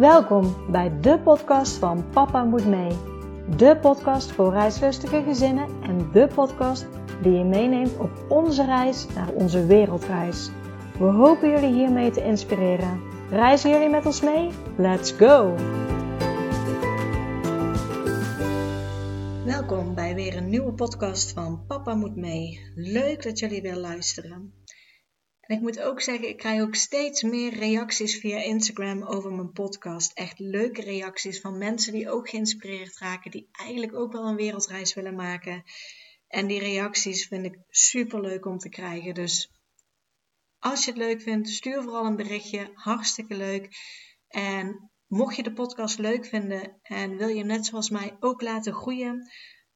Welkom bij de podcast van Papa Moet Mee. De podcast voor reislustige gezinnen en de podcast die je meeneemt op onze reis naar onze wereldreis. We hopen jullie hiermee te inspireren. Reizen jullie met ons mee? Let's go! Welkom bij weer een nieuwe podcast van Papa Moet Mee. Leuk dat jullie weer luisteren. En ik moet ook zeggen, ik krijg ook steeds meer reacties via Instagram over mijn podcast. Echt leuke reacties van mensen die ook geïnspireerd raken, die eigenlijk ook wel een wereldreis willen maken. En die reacties vind ik super leuk om te krijgen. Dus als je het leuk vindt, stuur vooral een berichtje. Hartstikke leuk. En mocht je de podcast leuk vinden en wil je net zoals mij ook laten groeien,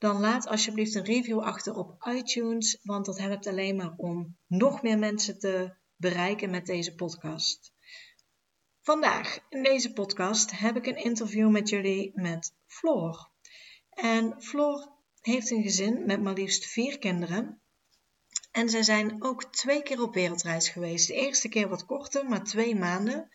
dan laat alsjeblieft een review achter op iTunes, want dat helpt alleen maar om nog meer mensen te bereiken met deze podcast. Vandaag in deze podcast heb ik een interview met jullie met Floor. En Floor heeft een gezin met maar liefst vier kinderen. En zij zijn ook twee keer op wereldreis geweest. De eerste keer wat korter, maar twee maanden.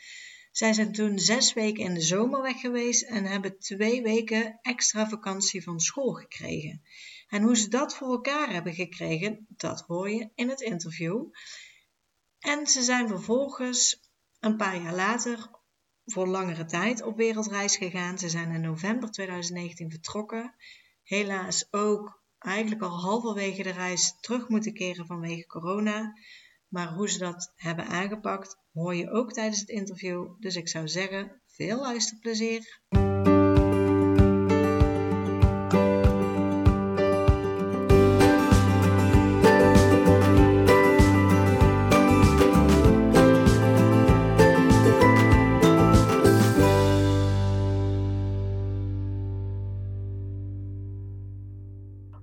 Zij zijn toen zes weken in de zomer weg geweest en hebben twee weken extra vakantie van school gekregen. En hoe ze dat voor elkaar hebben gekregen, dat hoor je in het interview. En ze zijn vervolgens een paar jaar later voor langere tijd op wereldreis gegaan. Ze zijn in november 2019 vertrokken. Helaas ook eigenlijk al halverwege de reis terug moeten keren vanwege corona. Maar hoe ze dat hebben aangepakt, hoor je ook tijdens het interview. Dus ik zou zeggen, veel luisterplezier.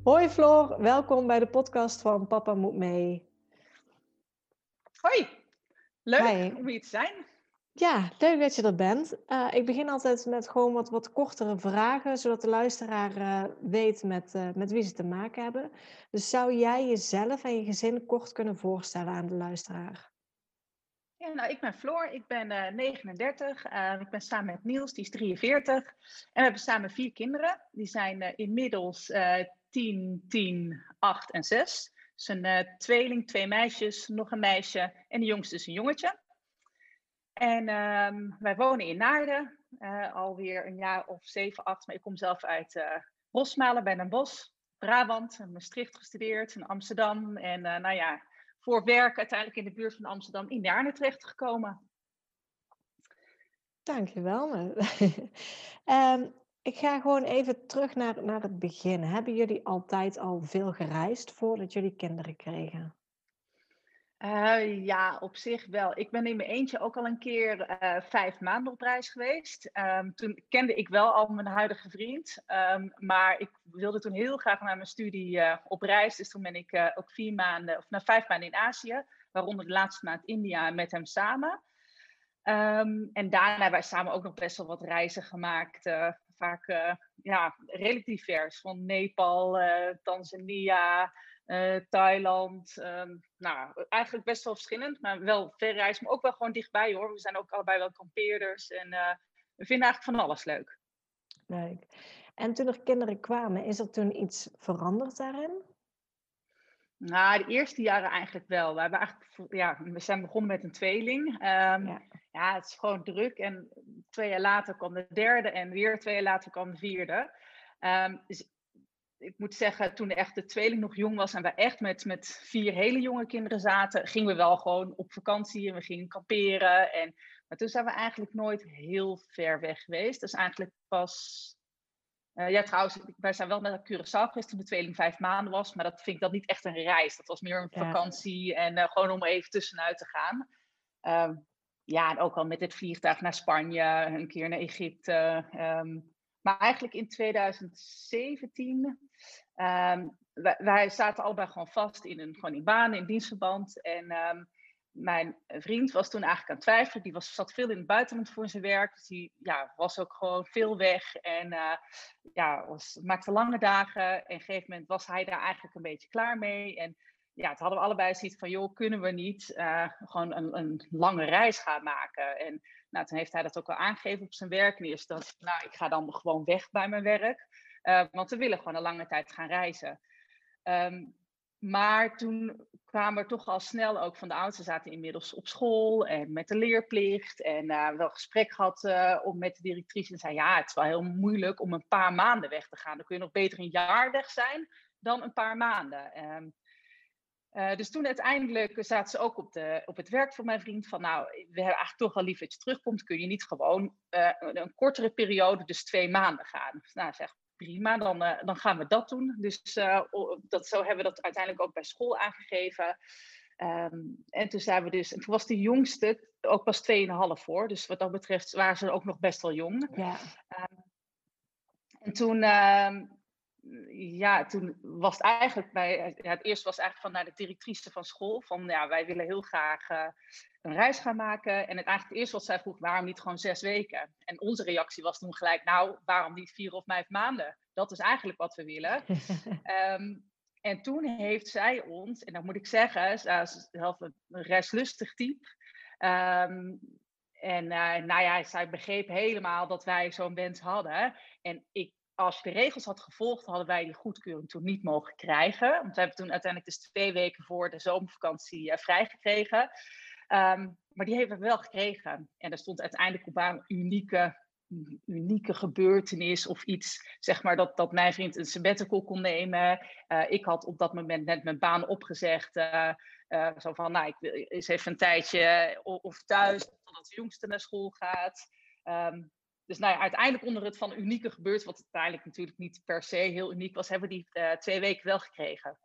Hoi Floor, welkom bij de podcast van Papa Moet Mee. Hoi, leuk om hier te zijn. Ja, leuk dat je er bent. Uh, ik begin altijd met gewoon wat, wat kortere vragen, zodat de luisteraar uh, weet met, uh, met wie ze te maken hebben. Dus zou jij jezelf en je gezin kort kunnen voorstellen aan de luisteraar? Ja, nou, ik ben Floor, ik ben 39, ik ben samen met Niels, die is 43. En we hebben samen vier kinderen. Die zijn inmiddels 10, 10, 8 en 6. Een uh, tweeling, twee meisjes, nog een meisje en de jongste is een jongetje. En um, wij wonen in Naarden, uh, alweer een jaar of zeven, acht. Maar ik kom zelf uit uh, Rosmalen bij Den Bosch, Brabant, in Maastricht gestudeerd, in Amsterdam. En nou ja, voor werk uiteindelijk in de buurt van Amsterdam in Naarden terechtgekomen. Dankjewel. um, Ik ga gewoon even terug naar, naar het begin. Hebben jullie altijd al veel gereisd voordat jullie kinderen kregen? Uh, ja, op zich wel. Ik ben in mijn eentje ook al een keer uh, vijf maanden op reis geweest. Um, toen kende ik wel al mijn huidige vriend. Um, maar ik wilde toen heel graag naar mijn studie uh, op reis. Dus toen ben ik ook vier maanden, of na vijf maanden in Azië. Waaronder de laatste maand India met hem samen. Um, en daarna hebben wij samen ook nog best wel wat reizen gemaakt vaak uh, ja, redelijk divers. Van Nepal, uh, Tanzania, uh, Thailand. Um, nou, eigenlijk best wel verschillend, maar wel ver reizen, maar ook wel gewoon dichtbij hoor. We zijn ook allebei wel kampeerders en we vinden eigenlijk van alles leuk. Leuk. En toen er kinderen kwamen, is er toen iets veranderd daarin? Nou, de eerste jaren eigenlijk wel. We, hebben eigenlijk, ja, we zijn begonnen met een tweeling. Um, ja. ja. het is gewoon druk. En twee jaar later kwam de derde en weer twee jaar later kwam de vierde. Um, dus ik moet zeggen, toen echt de tweeling nog jong was en we echt met, met vier hele jonge kinderen zaten, gingen we wel gewoon op vakantie en we gingen kamperen. En, maar toen zijn we eigenlijk nooit heel ver weg geweest. Dus eigenlijk pas uh, ja, trouwens, wij zijn wel naar Curaçao geweest toen de tweeling vijf maanden was. Maar dat vind ik dat niet echt een reis. Dat was meer een vakantie en uh, gewoon om even tussenuit te gaan. Um, ja, en ook al met het vliegtuig naar Spanje, een keer naar Egypte. Um, maar eigenlijk in 2017, um, ehm, wij, wij, zaten allebei gewoon vast in een gewoon in baan, in dienstverband. En mijn vriend was toen eigenlijk aan het twijfelen. Die was, zat veel in het buitenland voor zijn werk. Dus die ja, was ook gewoon veel weg. En uh, ja, was, maakte lange dagen. En op een gegeven moment was hij daar eigenlijk een beetje klaar mee. En ja, toen hadden we allebei zoiets van, joh, kunnen we niet uh, gewoon een, een lange reis gaan maken? En Nou, toen heeft hij dat ook wel aangegeven op zijn werk. En dat, nou, ik ga dan gewoon weg bij mijn werk. want we willen gewoon een lange tijd gaan reizen. Ehm, maar toen kwamen er toch al snel ook van de oudsten zaten inmiddels op school en met de leerplicht. En uh, wel gesprek gehad uh, met de directrice en zei ja, het is wel heel moeilijk om een paar maanden weg te gaan. Dan kun je nog beter een jaar weg zijn dan een paar maanden. Um, uh, dus toen uiteindelijk zaten ze ook op, de, op het werk van mijn vriend van nou, we hebben eigenlijk toch wel liever dat je terugkomt. Kun je niet gewoon een kortere periode, dus twee maanden gaan. Nou, zeg, prima, dan, uh, dan gaan we dat doen. Dus uh, dat, zo hebben we dat uiteindelijk ook bij school aangegeven. Um, en toen zijn we dus, en toen was de jongste ook pas 2,5 voor. Dus wat dat betreft waren ze ook nog best wel jong. Ja. Um, en toen, uh, ja, toen was het eigenlijk bij, ja, het eerste was eigenlijk van naar de directrice van school. Van ja, wij willen heel graag uh, een reis gaan maken. En het eigenlijk het eerste wat zij vroeg, waarom niet gewoon zes weken? En onze reactie was toen gelijk, nou, waarom niet vier of vijf maanden? Dat is eigenlijk wat we willen. um, en toen heeft zij ons, en dat moet ik zeggen, zij is zelf een reislustig type. Um, en uh, nou ja, zij begreep helemaal dat wij zo'n wens hadden. En ik, als je de regels had gevolgd, hadden wij die goedkeuring toen niet mogen krijgen. Want we hebben toen uiteindelijk dus twee weken voor de zomervakantie uh, vrijgekregen. Um, maar die hebben we wel gekregen. En er stond uiteindelijk op een unieke, unieke gebeurtenis of iets, zeg maar, dat, dat mijn vriend een sabbatical kon nemen. Uh, ik had op dat moment net mijn baan opgezegd. Uh, zo van, nou, ik wil eens even een tijdje of thuis, totdat de jongste naar school gaat. Um, dus nou ja, uiteindelijk onder het van unieke gebeurt, wat uiteindelijk natuurlijk niet per se heel uniek was, hebben we die twee weken wel gekregen.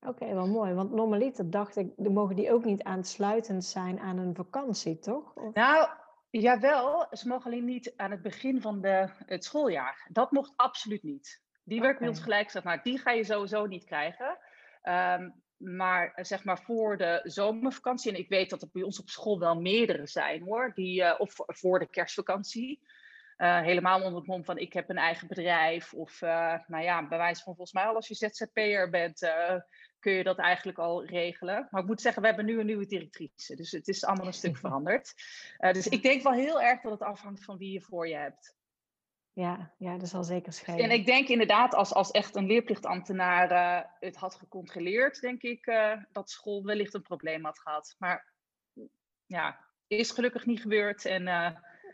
Oké, wel mooi. Want normaliter dacht ik, mogen die ook niet aansluitend zijn aan een vakantie, toch? Of... Nou, jawel. Ze mogen alleen niet aan het begin van de, het schooljaar. Dat mocht absoluut niet. Die werd bij ons gelijk gezegd, nou, die ga je sowieso niet krijgen. Um, maar zeg maar voor de zomervakantie, en ik weet dat er bij ons op school wel meerdere zijn hoor, die, uh, of voor de kerstvakantie. Uh, helemaal onder het mom van ik heb een eigen bedrijf. Of uh, nou ja, bij wijze van volgens mij al als je ZZP'er bent, uh, kun je dat eigenlijk al regelen. Maar ik moet zeggen, we hebben nu een nieuwe directrice. Dus het is allemaal een stuk veranderd. dus ik denk wel heel erg dat het afhangt van wie je voor je hebt. Ja, ja dat zal zeker schelen. En ik denk inderdaad, als, als echt een leerplichtambtenaar het had gecontroleerd, denk ik dat school wellicht een probleem had gehad. Maar ja, is gelukkig niet gebeurd. En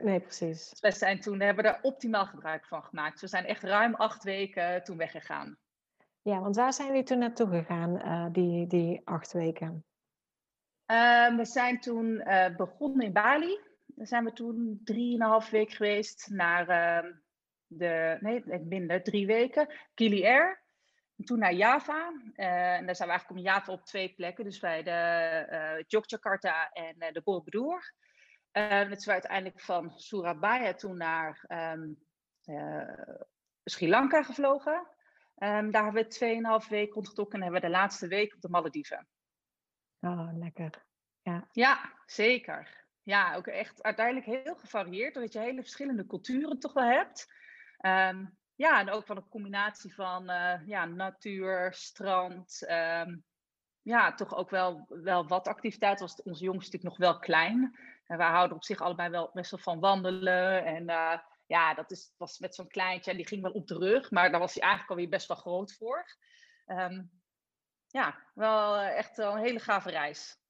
Nee, precies. We zijn toen hebben we er optimaal gebruik van gemaakt. We zijn echt ruim acht weken toen weggegaan. Ja, want waar zijn jullie toen naartoe gegaan, uh, die, die acht weken? Uh, we zijn toen uh, begonnen in Bali. Daar zijn we toen drieënhalf week geweest naar uh, de, nee, minder, drie weken, Kili Air. En toen naar Java. en daar zijn we eigenlijk om Java op twee plekken. Dus bij de Yogyakarta en de Borobudur. Um, het is uiteindelijk van Surabaya toen naar um, uh, Sri Lanka gevlogen. Um, daar hebben we 2,5 weken rondgetrokken en hebben we de laatste week op de Malediven. Oh, lekker. Ja. ja, zeker. Ja, ook echt uiteindelijk heel gevarieerd, omdat je hele verschillende culturen toch wel hebt. Um, ja, en ook van een combinatie van uh, ja, natuur, strand. Um, ja, toch ook wel, wel wat activiteit. Was onze jongste natuurlijk nog wel klein. En wij houden op zich allebei wel best wel van wandelen. En uh, ja, dat is, was met zo'n kleintje. En die ging wel op de rug. Maar daar was hij eigenlijk alweer best wel groot voor. Um, ja, wel uh, echt wel een hele gave reis.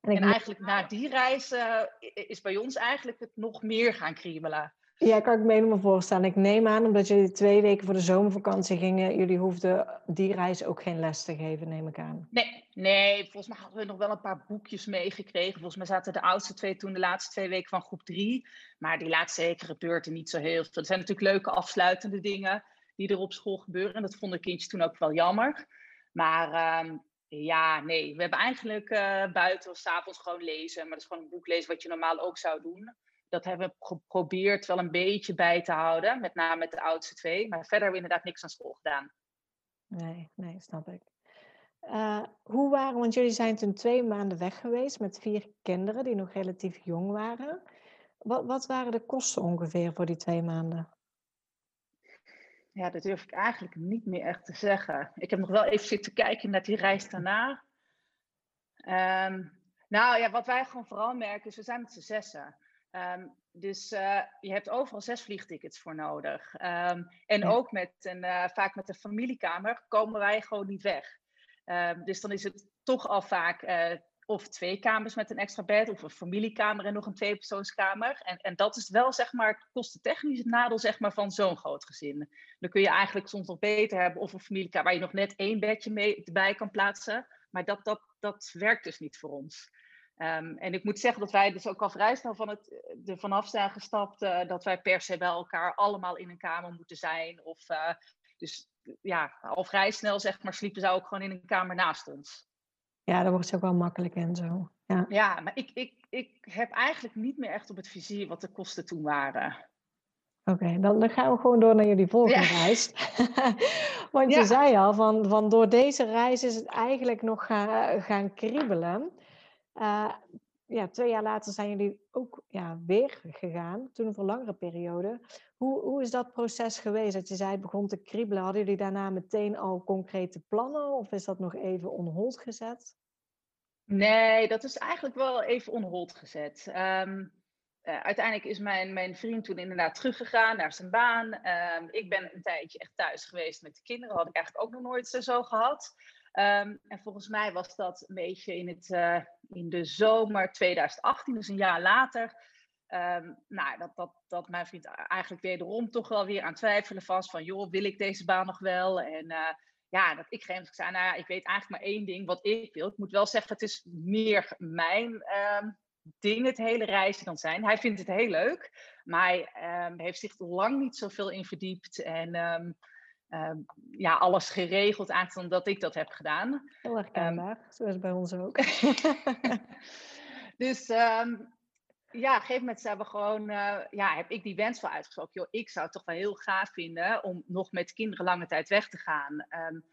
En, en eigenlijk na die reis uh, is bij ons eigenlijk het nog meer gaan kriebelen. Ja, kan ik me helemaal voorstellen. Ik neem aan, omdat jullie twee weken voor de zomervakantie gingen, jullie hoefden die reis ook geen les te geven, neem ik aan. Nee, nee volgens mij hadden we nog wel een paar boekjes meegekregen. Volgens mij zaten de oudste twee toen de laatste twee weken van groep drie. Maar die laatste weken gebeurde niet zo heel veel. Er zijn natuurlijk leuke afsluitende dingen die er op school gebeuren. En dat vonden kindjes toen ook wel jammer. Maar um, ja, nee, we hebben eigenlijk uh, buiten of s'avonds gewoon lezen. Maar dat is gewoon een boek lezen wat je normaal ook zou doen dat hebben we geprobeerd wel een beetje bij te houden, met name met de oudste twee. Maar verder hebben we inderdaad niks aan school gedaan. Nee, nee, snap ik. Uh, hoe waren, want jullie zijn toen twee maanden weg geweest met vier kinderen die nog relatief jong waren. Wat, wat waren de kosten ongeveer voor die twee maanden? Ja, dat durf ik eigenlijk niet meer echt te zeggen. Ik heb nog wel even zitten kijken naar die reis daarna. Um, nou ja, wat wij gewoon vooral merken is, we zijn met z'n zessen. Ehm, dus uh, je hebt overal zes vliegtickets voor nodig. Um, en ook met een, uh, vaak met een familiekamer komen wij gewoon niet weg. Um, dus dan is het toch al vaak uh, of twee kamers met een extra bed, of een familiekamer en nog een tweepersoonskamer. En, en dat is wel, zeg maar, kostentechnisch het nadeel zeg maar, van zo'n groot gezin. Dan kun je eigenlijk soms nog beter hebben of een familiekamer waar je nog net één bedje mee bij kan plaatsen. Maar dat, dat, dat werkt dus niet voor ons. Um, en ik moet zeggen dat wij dus ook al vrij snel van het, er vanaf zijn gestapt uh, dat wij per se bij elkaar allemaal in een kamer moeten zijn. Of, uh, dus ja, al vrij snel zeg maar sliepen zij ook gewoon in een kamer naast ons. Ja, dat wordt ze ook wel makkelijk en zo. Ja, ja maar ik, ik, ik heb eigenlijk niet meer echt op het vizier wat de kosten toen waren. Oké, okay, dan, dan, gaan we gewoon door naar jullie volgende ja. reis. Want je zei al, van, van door deze reis is het eigenlijk nog gaan, gaan kriebelen. Uh, ja, twee jaar later zijn jullie ook ja, weer gegaan, toen voor langere periode. Hoe, hoe is dat proces geweest? Dat je zei het begon te kriebelen. Hadden jullie daarna meteen al concrete plannen of is dat nog even on hold gezet? Nee, dat is eigenlijk wel even on hold gezet. Um, uh, uiteindelijk is mijn, mijn vriend toen inderdaad teruggegaan naar zijn baan. Um, ik ben een tijdje echt thuis geweest met de kinderen. Had ik eigenlijk ook nog nooit zo gehad. Um, en volgens mij was dat een beetje in, het, uh, in de zomer 2018, dus een jaar later. Um, nou, dat, dat, dat mijn vriend eigenlijk wederom toch wel weer aan twijfelen was van, joh, wil ik deze baan nog wel? En uh, ja, dat ik geen zei, nou ja, ik weet eigenlijk maar één ding wat ik wil. Ik moet wel zeggen, het is meer mijn um, ding, het hele reizen dan zijn. Hij vindt het heel leuk, maar hij heeft zich lang niet zoveel in verdiept. En uh, ja, alles geregeld, aangezien dat ik dat heb gedaan. Heel erg um, zoals bij ons ook. dus um, ja, op een gegeven moment zijn we gewoon, uh, ja, heb ik die wens wel uitgesproken. Joh, ik zou het toch wel heel gaaf vinden om nog met kinderen lange tijd weg te gaan. Um,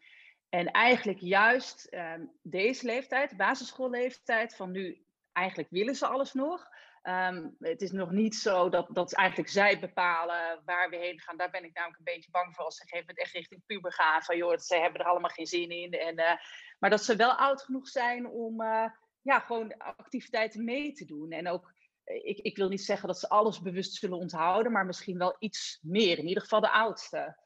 en eigenlijk juist deze leeftijd, basisschoolleeftijd, van nu eigenlijk willen ze alles nog. Um, het is nog niet zo dat, dat eigenlijk zij bepalen waar we heen gaan. Daar ben ik namelijk een beetje bang voor als ze gegeven moment echt richting puber gaan. Van joh, ze hebben er allemaal geen zin in. En, uh, maar dat ze wel oud genoeg zijn om uh, ja, gewoon activiteiten mee te doen. En ook, ik, ik wil niet zeggen dat ze alles bewust zullen onthouden, maar misschien wel iets meer. In ieder geval de oudste.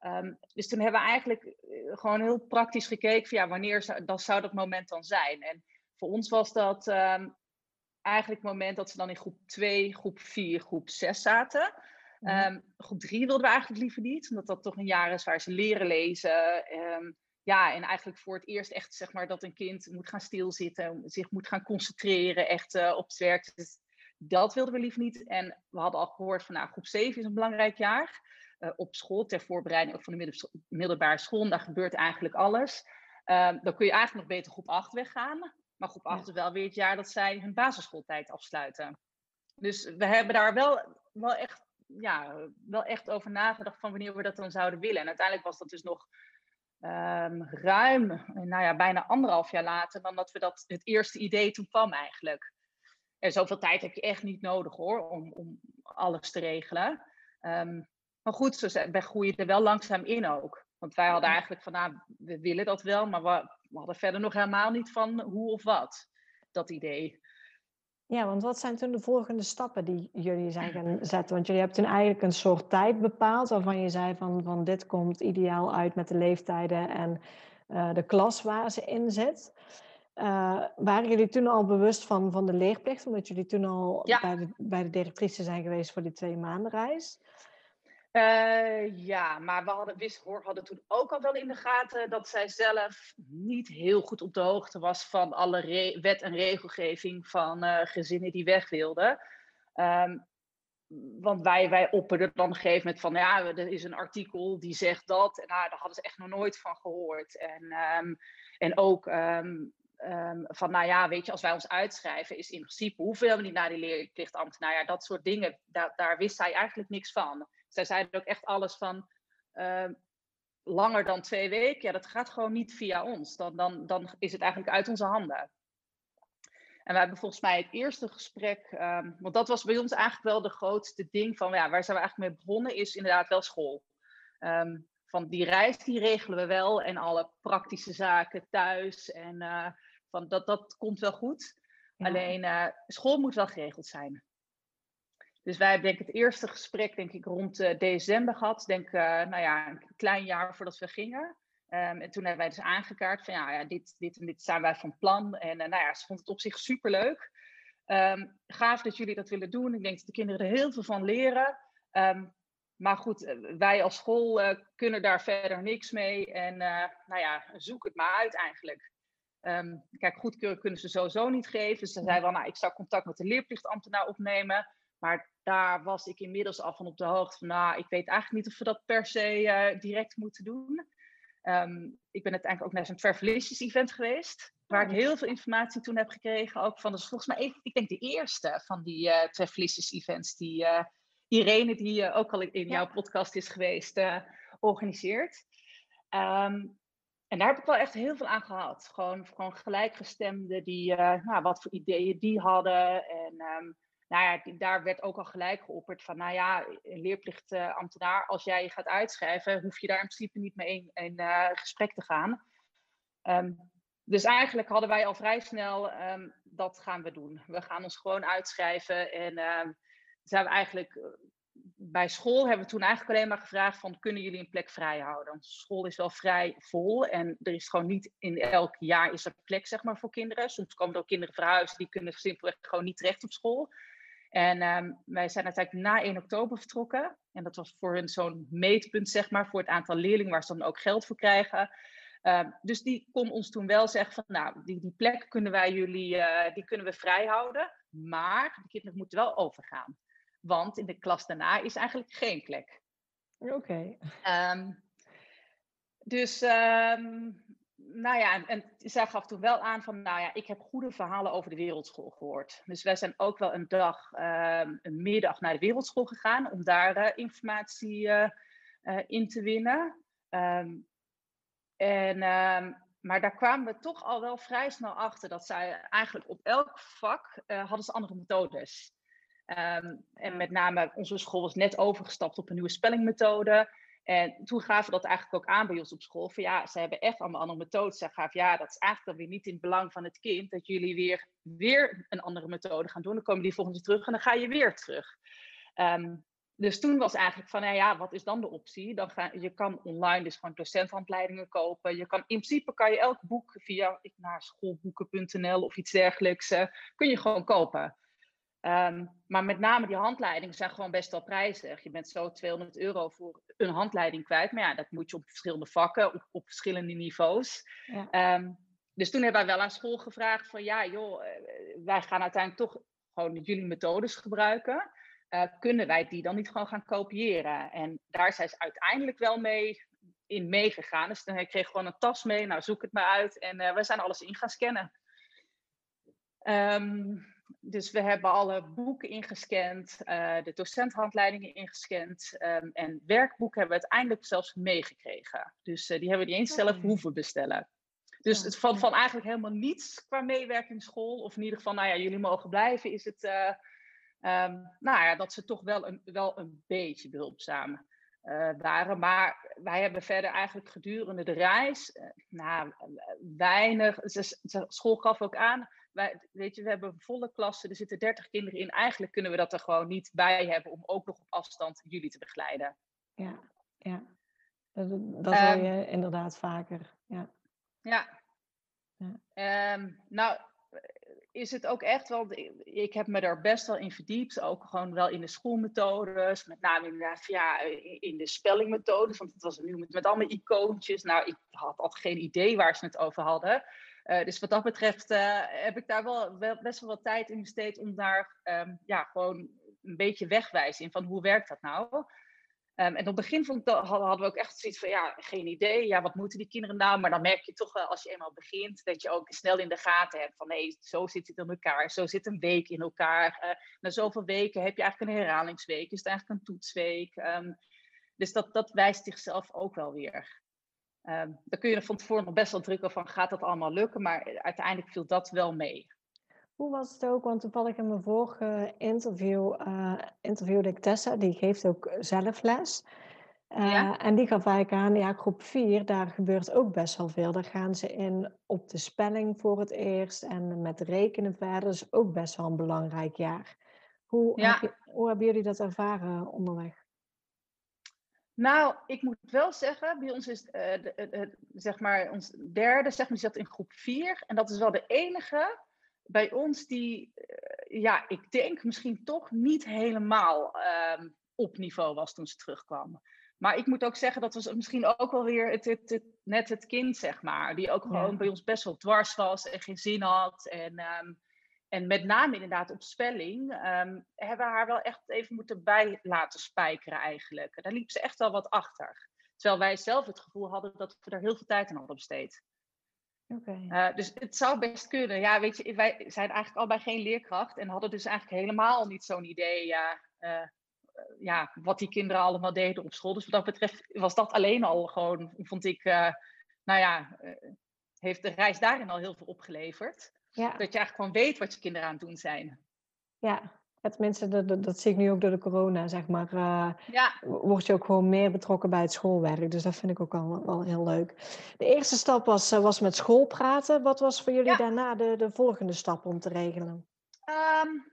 Um, dus toen hebben we eigenlijk eh, gewoon heel praktisch gekeken van ja, wanneer zou, dat zou dat moment dan zijn. En voor ons was dat um, eigenlijk het moment dat ze dan in groep 2, groep 4, groep 6 zaten. Um, groep 3 wilden we eigenlijk liever niet, omdat dat toch een jaar is waar ze leren lezen. Um, ja, en eigenlijk voor het eerst echt zeg maar dat een kind moet gaan stilzitten, zich moet gaan concentreren echt uh, op het werk. Dus dat wilden we liever niet. En we hadden al gehoord van nou, groep 7 is een belangrijk jaar. Uh, op school, ter voorbereiding ook van de middelbare school. Daar gebeurt eigenlijk alles. Um, dan kun je eigenlijk nog beter groep 8 weggaan. Maar groep 8 is wel weer het jaar dat zij hun basisschooltijd afsluiten. Dus we hebben daar wel, wel, echt, ja, wel echt over nagedacht van wanneer we dat dan zouden willen. En uiteindelijk was dat dus nog um, ruim, nou ja, bijna anderhalf jaar later dan dat we dat, het eerste idee toen kwam eigenlijk. En zoveel tijd heb je echt niet nodig hoor, om, om alles te regelen. Um, maar goed, we groeien er wel langzaam in ook. Want wij hadden eigenlijk van, nou, we willen dat wel, maar we, we hadden verder nog helemaal niet van hoe of wat, dat idee. Ja, want wat zijn toen de volgende stappen die jullie zijn gaan zetten? Want jullie hebben toen eigenlijk een soort tijd bepaald waarvan je zei van, van dit komt ideaal uit met de leeftijden en uh, de klas waar ze in zit. Uh, waren jullie toen al bewust van, van de leerplicht, omdat jullie toen al ja. bij, de, bij de directrice zijn geweest voor die twee maanden reis? Uh, ja, maar we hadden, wist, hadden toen ook al wel in de gaten dat zij zelf niet heel goed op de hoogte was van alle wet en regelgeving van uh, gezinnen die weg wilden. Um, want wij, wij opperden dan op een gegeven moment van, ja, er is een artikel die zegt dat. En nou, daar hadden ze echt nog nooit van gehoord. En, um, en ook um, van, nou ja, weet je, als wij ons uitschrijven, is in principe, hoeveel we niet naar die leerplichtambtenaar, nou ja, dat soort dingen, daar wist zij eigenlijk niks van zij zeiden ook echt alles van uh, langer dan twee weken. Ja, dat gaat gewoon niet via ons. Dan, dan, dan is het eigenlijk uit onze handen. En we hebben volgens mij het eerste gesprek, um, want dat was bij ons eigenlijk wel de grootste ding van, ja, waar zijn we eigenlijk mee begonnen, is inderdaad wel school. Um, van die reis, die regelen we wel en alle praktische zaken thuis en uh, van dat, dat komt wel goed. Ja. Alleen uh, school moet wel geregeld zijn. Dus wij hebben denk ik het eerste gesprek denk ik rond december gehad. Denk nou ja, een klein jaar voordat we gingen. Ehm, en toen hebben wij dus aangekaart van ja, ja, dit, dit en dit zijn wij van plan. En nou ja, ze vond het op zich superleuk. Um, gaaf dat jullie dat willen doen. Ik denk dat de kinderen er heel veel van leren. Um, maar goed, eh, wij als school uh, kunnen daar verder niks mee. En uh, nou ja, zoek het maar uit eigenlijk. Kijk, goedkeuren kunnen ze sowieso niet geven. Ze zei wel, nou, ik zou contact met de leerplichtambtenaar opnemen. Maar daar was ik inmiddels al van op de hoogte van, nou, ik weet eigenlijk niet of we dat per se direct moeten doen. Um, ik ben uiteindelijk ook naar zo'n Travelicious event geweest. Waar ik oh, heel veel informatie toen heb gekregen. Ook van, dus volgens mij, ik denk de eerste van die uh, Travelicious events die uh, Irene, die uh, ook al in jouw podcast is geweest, organiseert. Um, en daar heb ik wel echt heel veel aan gehad. Gewoon, gewoon gelijkgestemden die, nou, wat voor ideeën die hadden. En um, nou ja, daar werd ook al gelijk geopperd van, nou ja, een leerplichtambtenaar, als jij je gaat uitschrijven, hoef je daar in principe niet mee in, in uh, gesprek te gaan. Um, dus eigenlijk hadden wij al vrij snel, um, dat gaan we doen. We gaan ons gewoon uitschrijven en um, zijn we eigenlijk, eh, bij school hebben we toen eigenlijk alleen maar gevraagd van, kunnen jullie een plek vrij houden? school is wel vrij vol en er is gewoon niet in elk jaar is er plek, zeg maar, voor kinderen. Soms komen er ook kinderen verhuizen, die kunnen simpelweg gewoon niet terecht op school. En um, wij zijn uiteindelijk na 1 oktober vertrokken. En dat was voor hun zo'n meetpunt, zeg maar, voor het aantal leerlingen waar ze dan ook geld voor krijgen. Uh, dus die kon ons toen wel zeggen van, nou, die, die plek kunnen wij jullie, uh, die kunnen we vrij houden. Maar de kinderen moeten wel overgaan. Want in de klas daarna is eigenlijk geen plek. Oké. Okay. Um, dus um, nou ja, en, zij gaf toen wel aan van, nou ja, ik heb goede verhalen over de wereldschool gehoord. Dus wij zijn ook wel een dag, um, een middag naar de wereldschool gegaan om daar uh, informatie uh, uh, in te winnen. Um, en, um, maar daar kwamen we toch al wel vrij snel achter dat zij eigenlijk op elk vak hadden ze andere methodes. Um, en met name onze school was net overgestapt op een nieuwe spellingmethode. En toen gaven we dat eigenlijk ook aan bij ons op school. Van ja, ze hebben echt allemaal andere methodes. Ze gaven ja, dat is eigenlijk dan weer niet in het belang van het kind. Dat jullie weer, weer een andere methode gaan doen. Dan komen die volgende terug en dan ga je weer terug. Um, dus toen was eigenlijk van, nou ja, wat is dan de optie? Dan ga, je kan online dus gewoon docenthandleidingen kopen. Je kan, in principe kan je elk boek via naar schoolboeken.nl of iets dergelijks, uh, kun je gewoon kopen. Um, maar met name die handleidingen zijn gewoon best wel prijzig. Je bent zo 200 euro voor een handleiding kwijt. Maar ja, dat moet je op verschillende vakken, op, op verschillende niveaus. Ja. Um, dus toen hebben wij wel aan school gevraagd van ja, joh, eh, wij gaan uiteindelijk toch gewoon jullie methodes gebruiken. Uh, kunnen wij die dan niet gewoon gaan kopiëren? En daar zijn ze uiteindelijk wel mee in meegegaan. Dus dan kreeg gewoon een tas mee. Nou, zoek het maar uit. En uh, we zijn alles in gaan scannen. Um, dus we hebben alle boeken ingescand, uh, de docenthandleidingen ingescand um, en werkboeken hebben we uiteindelijk zelfs meegekregen. Dus uh, die hebben we niet eens zelf hoeven bestellen. Dus het valt van eigenlijk helemaal niets qua meewerkingsschool. Of in ieder geval, nou ja, jullie mogen blijven, is het uh, um, nou ja, dat ze toch wel een, wel een beetje behulpzaam waren. Maar wij hebben verder eigenlijk gedurende de reis, nou, weinig, de school gaf ook aan, wij, weet je, we hebben volle klassen, er zitten 30 kinderen in. Eigenlijk kunnen we dat er gewoon niet bij hebben om ook nog op afstand jullie te begeleiden. Ja, ja. Dat, dat hoor je um, inderdaad vaker. Ja. Ja. ja. Um, nou, is het ook echt wel, ik heb me daar best wel in verdiept, ook gewoon wel in de schoolmethodes, met name inderdaad ja, in de spellingmethodes, want het was nu met, met allemaal icoontjes. Nou, ik had altijd geen idee waar ze het over hadden. Uh, dus wat dat betreft uh, heb ik daar wel, wel, best wel wat tijd in besteed om daar um, ja, gewoon een beetje wegwijzen in van hoe werkt dat nou. Um, en op het begin vond ik dat, hadden we ook echt zoiets van ja, geen idee, ja, wat moeten die kinderen nou? Maar dan merk je toch wel als je eenmaal begint dat je ook snel in de gaten hebt van hé, zo zit het in elkaar, zo zit een week in elkaar. Uh, na zoveel weken heb je eigenlijk een herhalingsweek, is het eigenlijk een toetsweek. Um, dus dat, dat wijst zichzelf ook wel weer. Um, daar kun je er van tevoren nog best wel druk van, gaat dat allemaal lukken? Maar uiteindelijk viel dat wel mee. Hoe was het ook? Want toevallig in mijn vorige interview uh, interviewde ik Tessa, die geeft ook zelf les. Uh, ja. En die gaf eigenlijk aan, ja, groep 4, daar gebeurt ook best wel veel. Daar gaan ze in op de spelling voor het eerst en met rekenen verder. Dat is ook best wel een belangrijk jaar. Hoe, je, hoe hebben jullie dat ervaren onderweg? Nou, ik moet wel zeggen, bij ons is uh, de, zeg maar ons derde, zeg maar, zat in groep 4. En dat is wel de enige bij ons die, uh, ja, ik denk misschien toch niet helemaal uh, op niveau was toen ze terugkwamen. Maar ik moet ook zeggen, dat was misschien ook wel weer het, het, het, net het kind, zeg maar. Die ook gewoon bij ons best wel dwars was en geen zin had. En um, en met name inderdaad op spelling um, hebben we haar wel echt even moeten bij laten spijkeren eigenlijk. Daar liep ze echt wel wat achter. Terwijl wij zelf het gevoel hadden dat we er heel veel tijd aan hadden besteed. Okay. Uh, dus het zou best kunnen. Ja, weet je, wij zijn eigenlijk allebei geen leerkracht en hadden dus eigenlijk helemaal niet zo'n idee ja, uh, ja, wat die kinderen allemaal deden op school. Dus wat dat betreft was dat alleen al gewoon, vond ik, uh, nou ja, heeft de reis daarin al heel veel opgeleverd. Ja. Dat je eigenlijk gewoon weet wat je kinderen aan het doen zijn. Ja, tenminste, dat, dat, zie ik nu ook door de corona, zeg maar. Uh, ja. Word je ook gewoon meer betrokken bij het schoolwerk. Dus dat vind ik ook al wel heel leuk. De eerste stap was, eh, was met school praten. Wat was voor jullie daarna de, de volgende stap om te regelen? Um,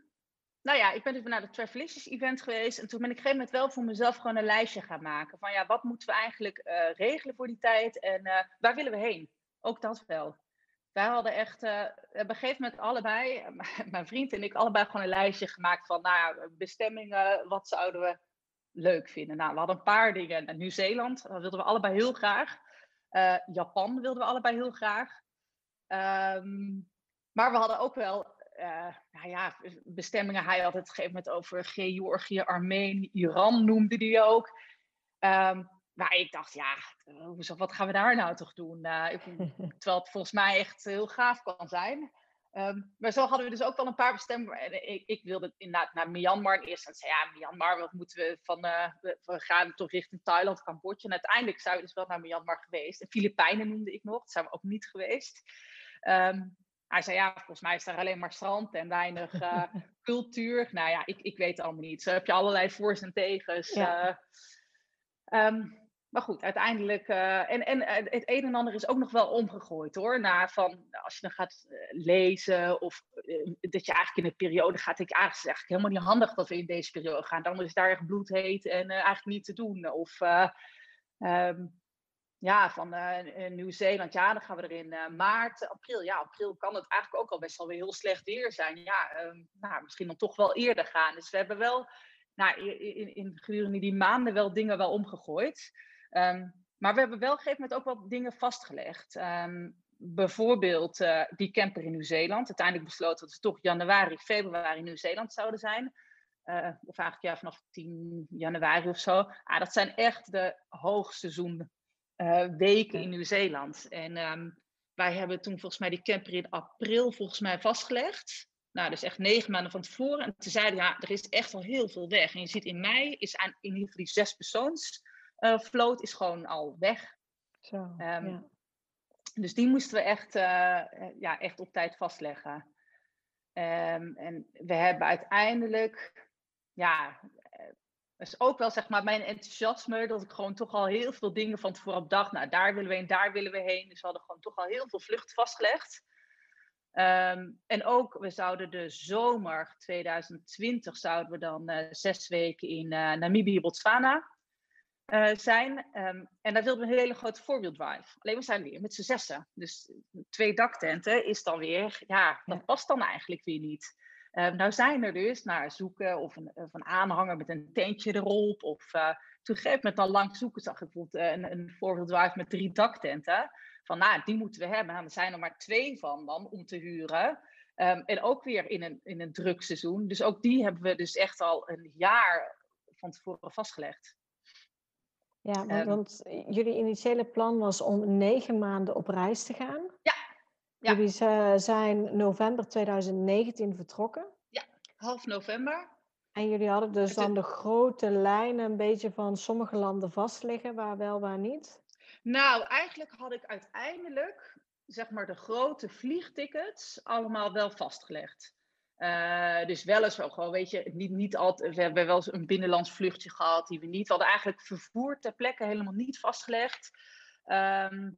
nou ja, ik ben dus naar de Travelicious event geweest. En toen ben ik op een gegeven moment wel voor mezelf gewoon een lijstje gaan maken. Van ja, wat moeten we eigenlijk uh, regelen voor die tijd? En uh, waar willen we heen? Ook dat wel wij hadden echt uh, op een gegeven moment allebei, mijn vriend en ik, allebei gewoon een lijstje gemaakt van nou, bestemmingen, wat zouden we leuk vinden. Nou, we hadden een paar dingen. Nieuw-Zeeland, dat wilden we allebei heel graag. Uh, Japan wilden we allebei heel graag. Um, maar we hadden ook wel uh, nou ja, bestemmingen. Hij had het op een gegeven moment over Georgië, Armenië, Iran noemde hij ook. Um, maar ik dacht, ja, wat gaan we daar nou toch doen? Uh, terwijl het volgens mij echt heel gaaf kan zijn. Um, maar zo hadden we dus ook wel een paar bestemmingen. Ik, ik wilde inderdaad naar Myanmar. Eerst en zei ja, Myanmar, wat moeten we van... Uh, we, gaan toch richting Thailand, Cambodja. En uiteindelijk zijn we dus wel naar Myanmar geweest. En Filipijnen noemde ik nog. Dat zijn we ook niet geweest. Um, hij zei, ja, volgens mij is daar alleen maar strand en weinig uh, cultuur. Nou ja, ik, ik weet het allemaal niet. Zo heb je allerlei voor's en tegens. Ja. Um, maar goed, uiteindelijk. Uh, en, en eh, het een en ander is ook nog wel omgegooid hoor. Na van als je dan gaat eh, lezen of dat je eigenlijk in een periode gaat. Ik eigenlijk is eigenlijk helemaal niet handig dat we in deze periode gaan. Dan is het daar echt bloedheet en eigenlijk niet te doen. Of um, ja, van Nieuw-Zeeland, ja, dan gaan we er in maart, april. Ja, april kan het eigenlijk ook al best wel weer heel slecht weer zijn. Ja, um, nou, misschien dan toch wel eerder gaan. Dus we hebben wel nou, in, in, gedurende die maanden wel dingen wel omgegooid. Um, maar we hebben wel op een gegeven moment ook wel dingen vastgelegd. Um, bijvoorbeeld uh, die camper in Nieuw-Zeeland. Uiteindelijk besloten dat we toch januari, februari in Nieuw-Zeeland zouden zijn. Uh, of eigenlijk ja, vanaf 10 januari of zo. Ah, dat zijn echt de hoogseizoen uh, weken in Nieuw-Zeeland. En um, wij hebben toen volgens mij die camper in april volgens mij vastgelegd. Nou, dus echt negen maanden van tevoren. En toen zeiden ja, er is echt al heel veel weg. En je ziet in mei is aan, in ieder geval die zes persoons uh, vloot is gewoon al weg. Zo, um, ja. Dus die moesten we echt, uh, ja, echt op tijd vastleggen. Um, en we hebben uiteindelijk, ja, is ook wel zeg maar mijn enthousiasme, dat ik gewoon toch al heel veel dingen van tevoren dacht. Nou, daar willen we heen, daar willen we heen. Dus we hadden gewoon toch al heel veel vluchten vastgelegd. Um, en ook, we zouden de zomer 2020 zouden we dan uh, zes weken in uh, Namibië, Botswana uh, zijn. Um, en daar wilden we een hele grote voorbeeld drive. Alleen we zijn weer met z'n zessen. Dus twee daktenten is dan weer, ja, dat past dan eigenlijk weer niet. Um, nou zijn er dus naar zoeken of een, of een aanhanger met een tentje erop. Of uh, toen gegeven met dan lang zoeken zag ik bijvoorbeeld uh, een, een voorbeeld drive met drie daktenten. Van nou, die moeten we hebben. Nou, er zijn er maar twee van dan om te huren. Um, en ook weer in een, in een druk seizoen. Dus ook die hebben we dus echt al een jaar van tevoren vastgelegd. Ja, ehm, want jullie initiële plan was om negen maanden op reis te gaan. Ja. ja. Jullie zijn november 2019 vertrokken. Ja, half november. En jullie hadden dus dan de grote lijnen een beetje van sommige landen vastliggen, waar wel, waar niet? Nou, eigenlijk had ik uiteindelijk, zeg maar, de grote vliegtickets allemaal wel vastgelegd. Uh, dus weliswaar gewoon, weet je, niet, niet altijd, we hebben wel eens een binnenlands vluchtje gehad die we niet. We hadden eigenlijk vervoer ter plekke helemaal niet vastgelegd. Um,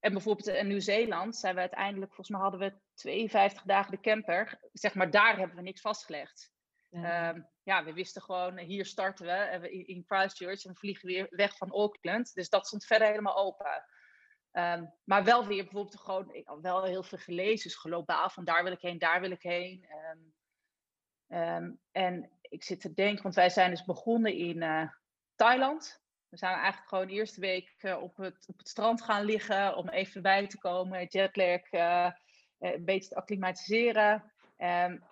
en bijvoorbeeld in Nieuw-Zeeland zijn we uiteindelijk, volgens mij hadden we 52 dagen de camper. Zeg maar, daar hebben we niks vastgelegd. Ja. Ehm, ja, we wisten gewoon, hier starten we in Christchurch en we vliegen weer weg van Auckland. Dus dat stond verder helemaal open. Ehm, maar wel weer bijvoorbeeld gewoon, wel heel veel gelezen, dus globaal van daar wil ik heen, daar wil ik heen. Um, en ik zit te denken, want wij zijn dus begonnen in uh, Thailand. We zijn eigenlijk gewoon de eerste week uh, op, het, op het strand gaan liggen om even bij te komen, jetlag, uh, een beetje te acclimatiseren. En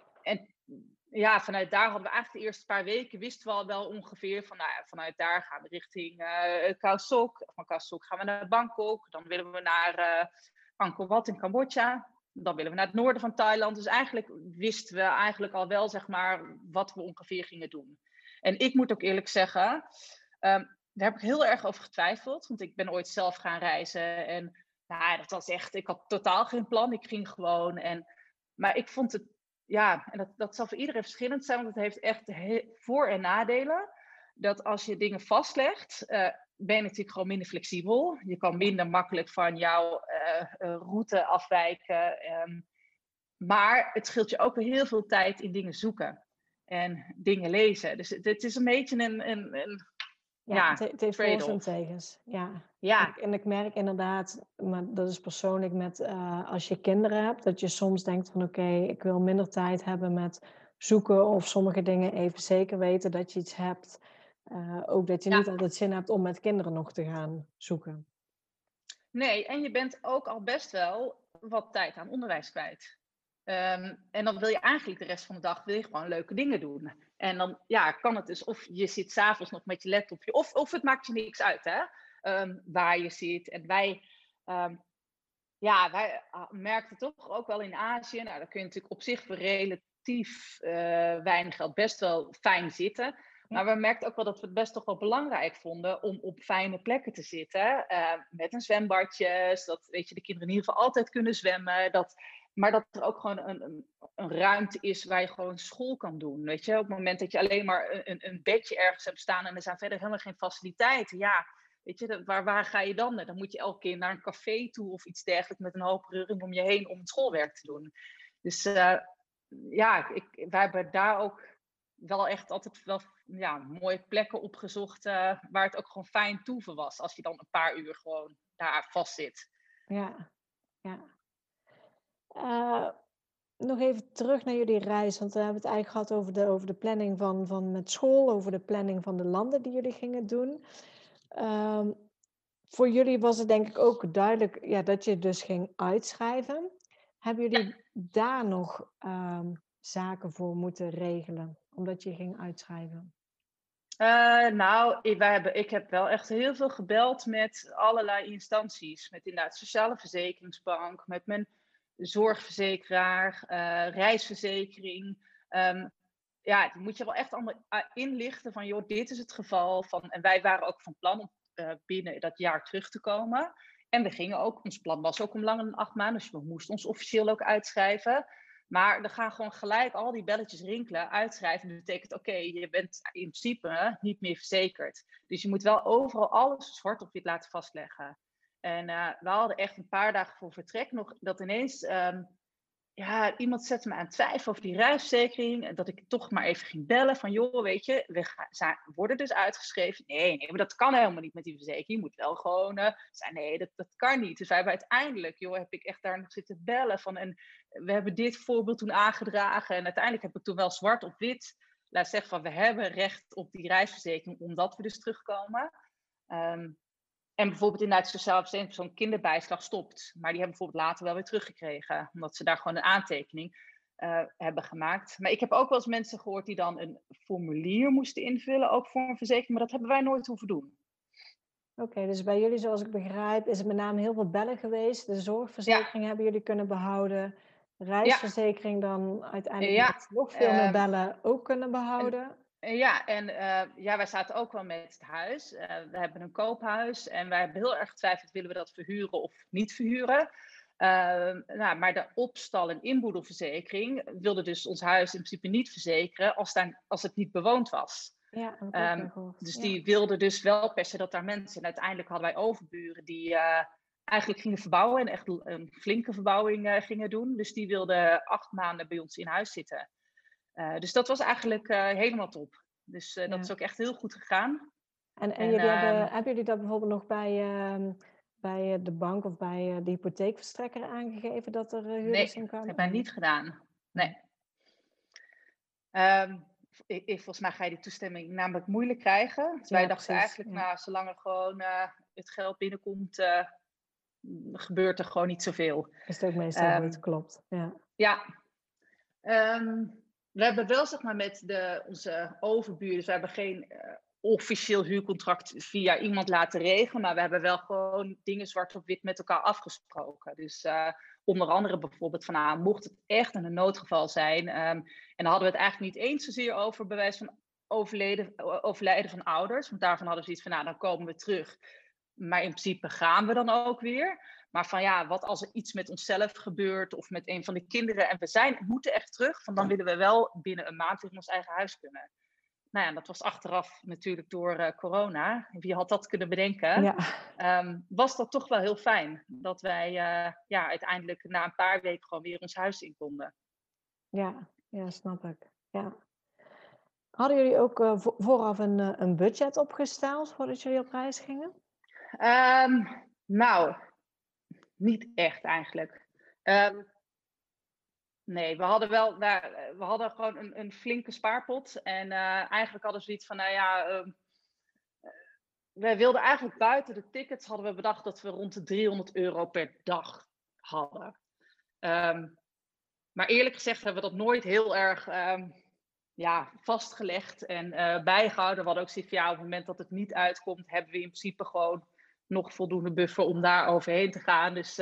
ja, vanuit daar hadden we eigenlijk de eerste paar weken wisten we al wel ongeveer van, nou ja, vanuit daar gaan we richting uh, Khao Sok. Van Khao Sok gaan we naar Bangkok. Dan willen we naar uh, Angkor Wat in Cambodja. Dan willen we naar het noorden van Thailand. Dus eigenlijk wisten we eigenlijk al wel, zeg maar, wat we ongeveer gingen doen. En ik moet ook eerlijk zeggen, um, daar heb ik heel erg over getwijfeld. Want ik ben ooit zelf gaan reizen. En nou, dat was echt, ik had totaal geen plan. Ik ging gewoon. En, maar ik vond het ja, en dat, dat zal voor iedereen verschillend zijn, want het heeft echt voor- en nadelen. Dat als je dingen vastlegt, uh, ben je natuurlijk gewoon minder flexibel. Je kan minder makkelijk van jouw uh, route afwijken. Um, maar het scheelt je ook heel veel tijd in dingen zoeken en dingen lezen. Dus het, het is een beetje een, een, een ja, het, heeft voor en tegens. Ja. ja. En, ik merk inderdaad, maar dat is persoonlijk met uh, als je kinderen hebt, dat je soms denkt van oké, ik wil minder tijd hebben met zoeken of sommige dingen even zeker weten dat je iets hebt. Uh, ook dat je niet altijd zin hebt om met kinderen nog te gaan zoeken. Nee, en je bent ook al best wel wat tijd aan onderwijs kwijt. Um, en dan wil je eigenlijk de rest van de dag wil je gewoon leuke dingen doen. En dan ja, kan het dus of je zit s'avonds nog met je laptopje, of, of het maakt je niks uit hè, um, waar je zit. En wij, um, ja, wij ah, merkten toch ook wel in Azië, nou, daar kun je natuurlijk op zich voor relatief uh, weinig geld best wel fijn zitten. Maar we merkten ook wel dat we het best toch wel belangrijk vonden om op fijne plekken te zitten. Uh, met een zwembadje, zodat weet je, de kinderen in ieder geval altijd kunnen zwemmen. Dat maar dat er ook gewoon een, een, een, ruimte is waar je gewoon school kan doen. Weet je, op het moment dat je alleen maar een, een bedje ergens hebt staan en er zijn verder helemaal geen faciliteiten. Ja, weet je, waar, waar ga je dan? Dan moet je elke keer naar een café toe of iets dergelijks met een hoop reuring om je heen om het schoolwerk te doen. Dus uh, ja, ik, wij hebben daar ook wel echt altijd wel ja, mooie plekken opgezocht uh, waar het ook gewoon fijn toeven was. Als je dan een paar uur gewoon daar vast zit. Ja, ja. Uh, nog even terug naar jullie reis, want we hebben het eigenlijk gehad over de, over de planning van, van met school, over de planning van de landen die jullie gingen doen. Uh, voor jullie was het denk ik ook duidelijk ja, dat je dus ging uitschrijven. Hebben jullie daar nog um, zaken voor moeten regelen, omdat je ging uitschrijven? Uh, nou, ik, wij hebben, ik heb wel echt heel veel gebeld met allerlei instanties. Met inderdaad Sociale Verzekeringsbank, met mijn zorgverzekeraar, uh, reisverzekering. Um, ja, die moet je wel echt allemaal eh, inlichten van, joh, dit is het geval. Van, en wij waren ook van plan om uh, binnen dat jaar terug te komen. En we gingen ook, ons plan was ook om langer dan acht maanden, dus we moesten ons officieel ook uitschrijven. Maar er gaan gewoon gelijk al die belletjes rinkelen. Uitschrijven dat betekent, oké, je bent in principe niet meer verzekerd. Dus je moet wel overal alles zwart op wit laten vastleggen. En uh, we hadden echt een paar dagen voor vertrek nog dat ineens um, ja, iemand zette me aan twijfel over die reisverzekering. En dat ik toch maar even ging bellen van joh, weet je, we gaan, worden dus uitgeschreven. Nee, nee, maar dat kan helemaal niet met die verzekering. Je moet wel gewoon uh, zijn, nee, dat, dat kan niet. Dus wij hebben uiteindelijk, joh, heb ik echt daar nog zitten bellen van. En we hebben dit voorbeeld toen aangedragen. En uiteindelijk heb ik toen wel zwart op wit laat zeggen van we hebben recht op die reisverzekering omdat we dus terugkomen. Um, en bijvoorbeeld in het sociaal zo'n kinderbijslag stopt. Maar die hebben bijvoorbeeld later wel weer teruggekregen. Omdat ze daar gewoon een aantekening uh, hebben gemaakt. Maar ik heb ook wel eens mensen gehoord die dan een formulier moesten invullen. Ook voor een verzekering. Maar dat hebben wij nooit hoeven doen. Oké, dus bij jullie, zoals ik begrijp, is het met name heel veel bellen geweest. De zorgverzekering hebben jullie kunnen behouden. Reisverzekering dan uiteindelijk ja. nog veel meer ehm, bellen ook kunnen behouden. Eh, ja, en uh, ja, wij zaten ook wel met het huis. Uh, we hebben een koophuis en wij hebben heel erg getwijfeld, willen we dat verhuren of niet verhuren? Uh, nou, maar de opstal- en inboedelverzekering wilde dus ons huis in principe niet verzekeren als, daar, als het niet bewoond was. Ja, um, dus ja. die wilden dus wel per se dat daar mensen... En uiteindelijk hadden wij overburen die eigenlijk gingen verbouwen... en echt een flinke verbouwing gingen doen. Dus die wilden acht maanden bij ons in huis zitten. Dus dat was eigenlijk helemaal top. Dus dat is ook echt heel goed gegaan. En, en, jullie hebben, ehm hebben jullie dat bijvoorbeeld nog bij, ehm, bij de bank of bij de hypotheekverstrekker aangegeven dat er huurders nee, in kwamen? dat hebben wij niet gedaan. Nee. Um, ik, volgens mij ga je die toestemming namelijk moeilijk krijgen. Dus wij dachten eigenlijk, nou, zolang er gewoon uh, het geld binnenkomt, uh, gebeurt er gewoon niet zoveel. Is het ook meestal um, niet, klopt. Ja. ja. Um, we hebben wel, zeg maar, met de, onze overburen, dus we hebben geen uh, officieel huurcontract via iemand laten regelen, maar we hebben wel gewoon dingen zwart op wit met elkaar afgesproken. Dus onder andere bijvoorbeeld van, nou, mocht het echt een noodgeval zijn, um, en dan hadden we het eigenlijk niet eens zozeer over bewijs van overleden, overlijden van ouders, want daarvan hadden we zoiets van, nou, dan komen we terug. Maar in principe gaan we dan ook weer. Maar van ja, wat als er iets met onszelf gebeurt of met een van de kinderen en we zijn, moeten echt terug, van dan willen we wel binnen een maand in ons eigen huis kunnen nou ja, dat was achteraf natuurlijk door uh, corona. Wie had dat kunnen bedenken? Ja. Um, was dat toch wel heel fijn. Dat wij uh, ja, uiteindelijk na een paar weken gewoon weer ons huis in konden. Ja, ja snap ik. Ja. Hadden jullie ook uh, vooraf een, een budget opgesteld voordat jullie op reis gingen? Um, nou, niet echt eigenlijk. Um, Nee, we hadden wel, nou, we hadden gewoon een, een flinke spaarpot. En uh, eigenlijk hadden we zoiets van, nou ja, uh, wij wilden eigenlijk buiten de tickets, hadden we bedacht dat we rond de 300 euro per dag hadden. Um, maar eerlijk gezegd hebben we dat nooit heel erg um, ja, vastgelegd en bijgehouden. We hadden ook van, ja, op het moment dat het niet uitkomt, hebben we in principe gewoon nog voldoende buffer om daar overheen te gaan. Dus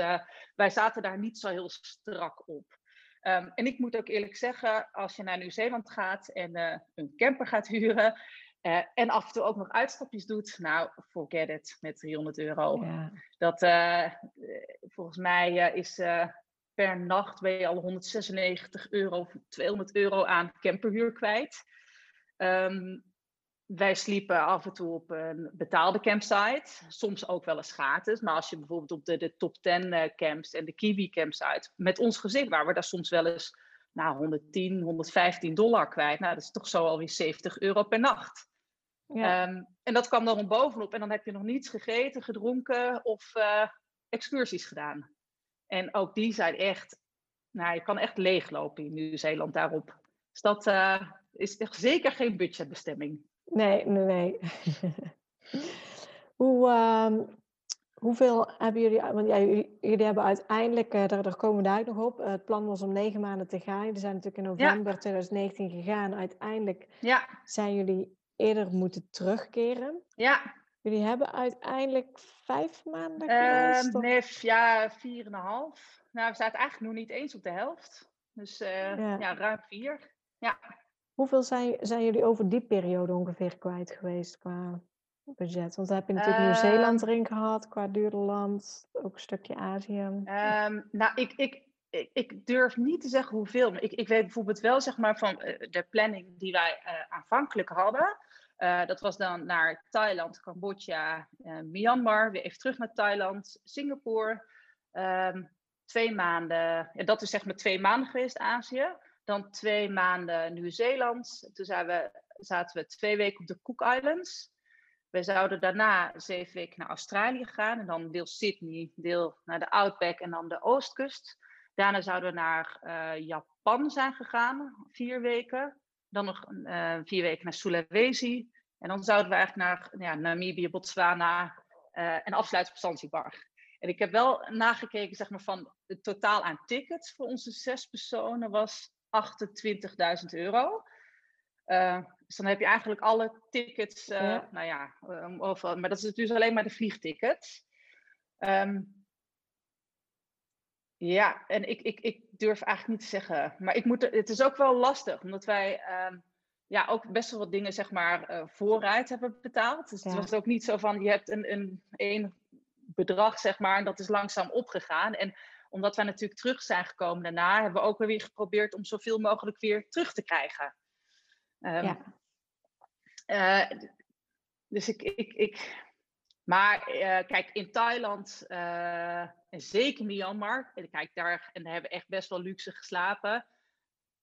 wij zaten daar niet zo heel strak op. Um, en ik moet ook eerlijk zeggen, als je naar Nieuw-Zeeland gaat en uh, een camper gaat huren uh, en af en toe ook nog uitstapjes doet, nou, forget it met 300 euro. Ja. Dat volgens mij is per nacht ben je al 196 euro of 200 euro aan camperhuur kwijt. Um, wij sliepen af en toe op een betaalde campsite. Soms ook wel eens gratis. Maar als je bijvoorbeeld op de, de top 10 uh, camps en de Kiwi campsite. Met ons gezin waren we daar soms wel eens nou, 110, 115 dollar kwijt. Nou, dat is toch zo alweer 70 euro per nacht. Ja. Um, en dat kwam dan bovenop. En dan heb je nog niets gegeten, gedronken of uh, excursies gedaan. En ook die zijn echt, nou, je kan echt leeglopen in Nieuw-Zeeland daarop. Dus dat uh, is echt zeker geen budgetbestemming. Nee, nee, nee. Hoe, um, hoeveel hebben jullie, want ja, jullie, jullie hebben uiteindelijk, uh, daar, daar, komen we daar nog op, uh, het plan was om negen maanden te gaan. Jullie zijn natuurlijk in november ja. 2019 gegaan. Uiteindelijk ja. zijn jullie eerder moeten terugkeren. Ja. Jullie hebben uiteindelijk vijf maanden geweest? Uh, nee, ja, vier en een half. Nou, we zaten eigenlijk nog niet eens op de helft. Dus uh, ja. ja, ruim vier. Ja. Hoeveel zijn, zijn jullie over die periode ongeveer kwijt geweest qua budget? Want dan heb je natuurlijk uh, Nieuw-Zeeland erin gehad, qua Duurland, ook een stukje Azië. Um, nou, ik, ik, ik, ik, durf niet te zeggen hoeveel. Maar ik, ik weet bijvoorbeeld wel zeg maar, van uh, de planning die wij uh, aanvankelijk hadden. Uh, dat was dan naar Thailand, Cambodja, Myanmar, weer even terug naar Thailand, Singapore. Um, twee maanden, ja, dat is zeg maar twee maanden geweest, Azië. Dan twee maanden Nieuw-Zeeland. Toen we, zaten we twee weken op de Cook Islands. We zouden daarna zeven weken naar Australië gaan. En dan deel Sydney, deel naar de Outback en dan de Oostkust. Daarna zouden we naar uh, Japan zijn gegaan, vier weken. Dan nog uh, vier weken naar Sulawesi. En dan zouden we eigenlijk naar ja, Namibië, Botswana uh, en afsluiten op Zanzibar. En ik heb wel nagekeken, zeg maar, van het totaal aan tickets voor onze zes personen was 28.000 euro. Uh, dus dan heb je eigenlijk alle tickets, uh, ja. nou ja, um, over, maar dat is dus alleen maar de vliegtickets. Um, ja, en ik, ik, ik durf eigenlijk niet te zeggen, maar ik moet, het is ook wel lastig, omdat wij um, ja, ook best wel wat dingen zeg maar uh, vooruit hebben betaald. Dus ja. het was ook niet zo van, je hebt een, een, een bedrag zeg maar en dat is langzaam opgegaan. En omdat wij natuurlijk terug zijn gekomen daarna, hebben we ook weer geprobeerd om zoveel mogelijk weer terug te krijgen. Um, ja. Uh, dus ik, ik, ik maar uh, kijk, in Thailand uh, en zeker Myanmar, kijk daar, en daar hebben we echt best wel luxe geslapen.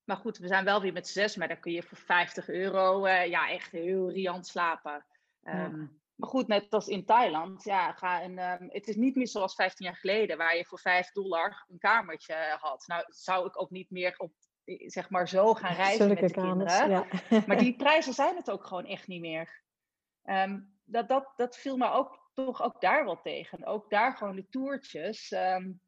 maar goed, we zijn wel weer met zes, maar dan kun je voor 50 euro ja, echt heel riant slapen. Ehm, maar goed, net als in Thailand, ja, ga een, um, het is niet meer zoals 15 jaar geleden, waar je voor 5 dollar een kamertje had. Nou, zou ik ook niet meer op, zeg maar, zo gaan reizen met de kamers, kinderen. Ja. Maar die prijzen zijn het ook gewoon echt niet meer. Um, dat, dat, dat viel me ook toch ook daar wel tegen. Ook daar gewoon de toertjes. Um,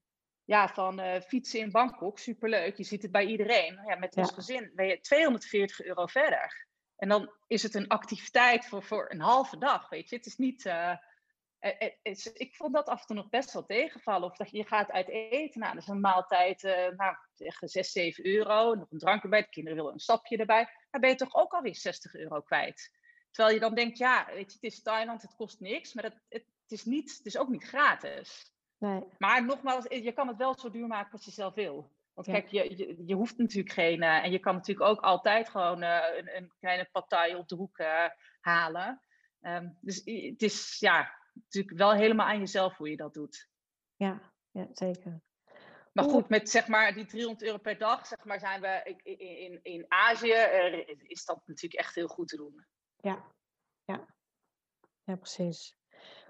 ja, van uh, fietsen in Bangkok, superleuk. Je ziet het bij iedereen. Ja, met ons gezin ben je 240 euro verder. En dan is het een activiteit voor, voor een halve dag, weet je. Het is niet... Uh, het, ik vond dat af en toe nog best wel tegenvallen. Of dat je, gaat uit eten. Nou, dat is een maaltijd, uh, nou, tegen 6, 7 euro. Nog een drank erbij. De kinderen willen een stapje erbij. Dan ben je toch ook alweer 60 euro kwijt. Terwijl je dan denkt, ja, weet je, het is Thailand, het kost niks. Maar het, het, is, niet, het is ook niet gratis. Nee. Maar nogmaals, je kan het wel zo duur maken als je zelf wil. Want kijk, je, je, je, hoeft natuurlijk geen. Uh, en je kan natuurlijk ook altijd gewoon uh, een, een, kleine partij op de hoek uh, halen. Um, dus het is ja, natuurlijk wel helemaal aan jezelf hoe je dat doet. Ja, ja zeker. Maar goed, met zeg maar die 300 euro per dag, zeg maar, zijn we in, in, in Azië, is dat natuurlijk echt heel goed te doen. Ja, ja. ja precies.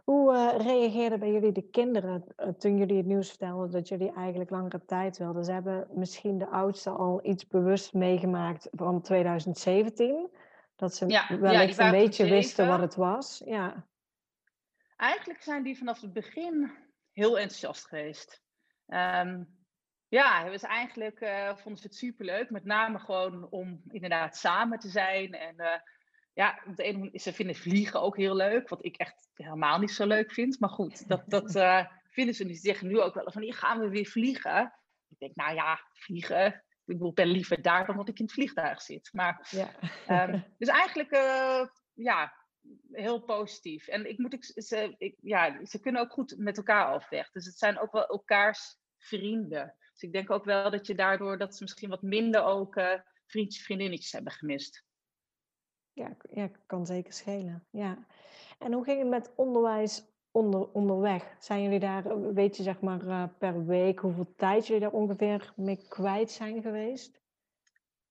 Hoe uh, reageerden bij jullie de kinderen uh, toen jullie het nieuws vertelden dat jullie eigenlijk langere tijd wilden? Ze hebben misschien de oudste al iets bewust meegemaakt van 2017. Dat ze ja, wellicht ja, een beetje wisten wat het was. Ja. Eigenlijk zijn die vanaf het begin heel enthousiast geweest. Um, ja, het was eigenlijk uh, vonden ze het superleuk. Met name gewoon om inderdaad samen te zijn en ja, op de ene manier, ze vinden vliegen ook heel leuk, wat ik echt helemaal niet zo leuk vind. Maar goed, dat, dat uh, vinden ze. Die zeggen nu ook wel van, hier gaan we weer vliegen. Ik denk, nou ja, vliegen. Ik bedoel, ben liever daar dan dat ik in het vliegtuig zit. Maar, ja. um, dus eigenlijk, uh, ja, heel positief. En ik moet, ik, ze, ik, ja, ze kunnen ook goed met elkaar afweg. Dus het zijn ook wel elkaars vrienden. Dus ik denk ook wel dat je daardoor, dat ze misschien wat minder ook uh, vriendjes, vriendinnetjes hebben gemist. Ja, ja, kan zeker schelen. Ja. En hoe ging het met onderwijs onder, onderweg? Zijn jullie daar, eh, weet je zeg maar uh, per week hoeveel tijd jullie daar ongeveer mee kwijt zijn geweest?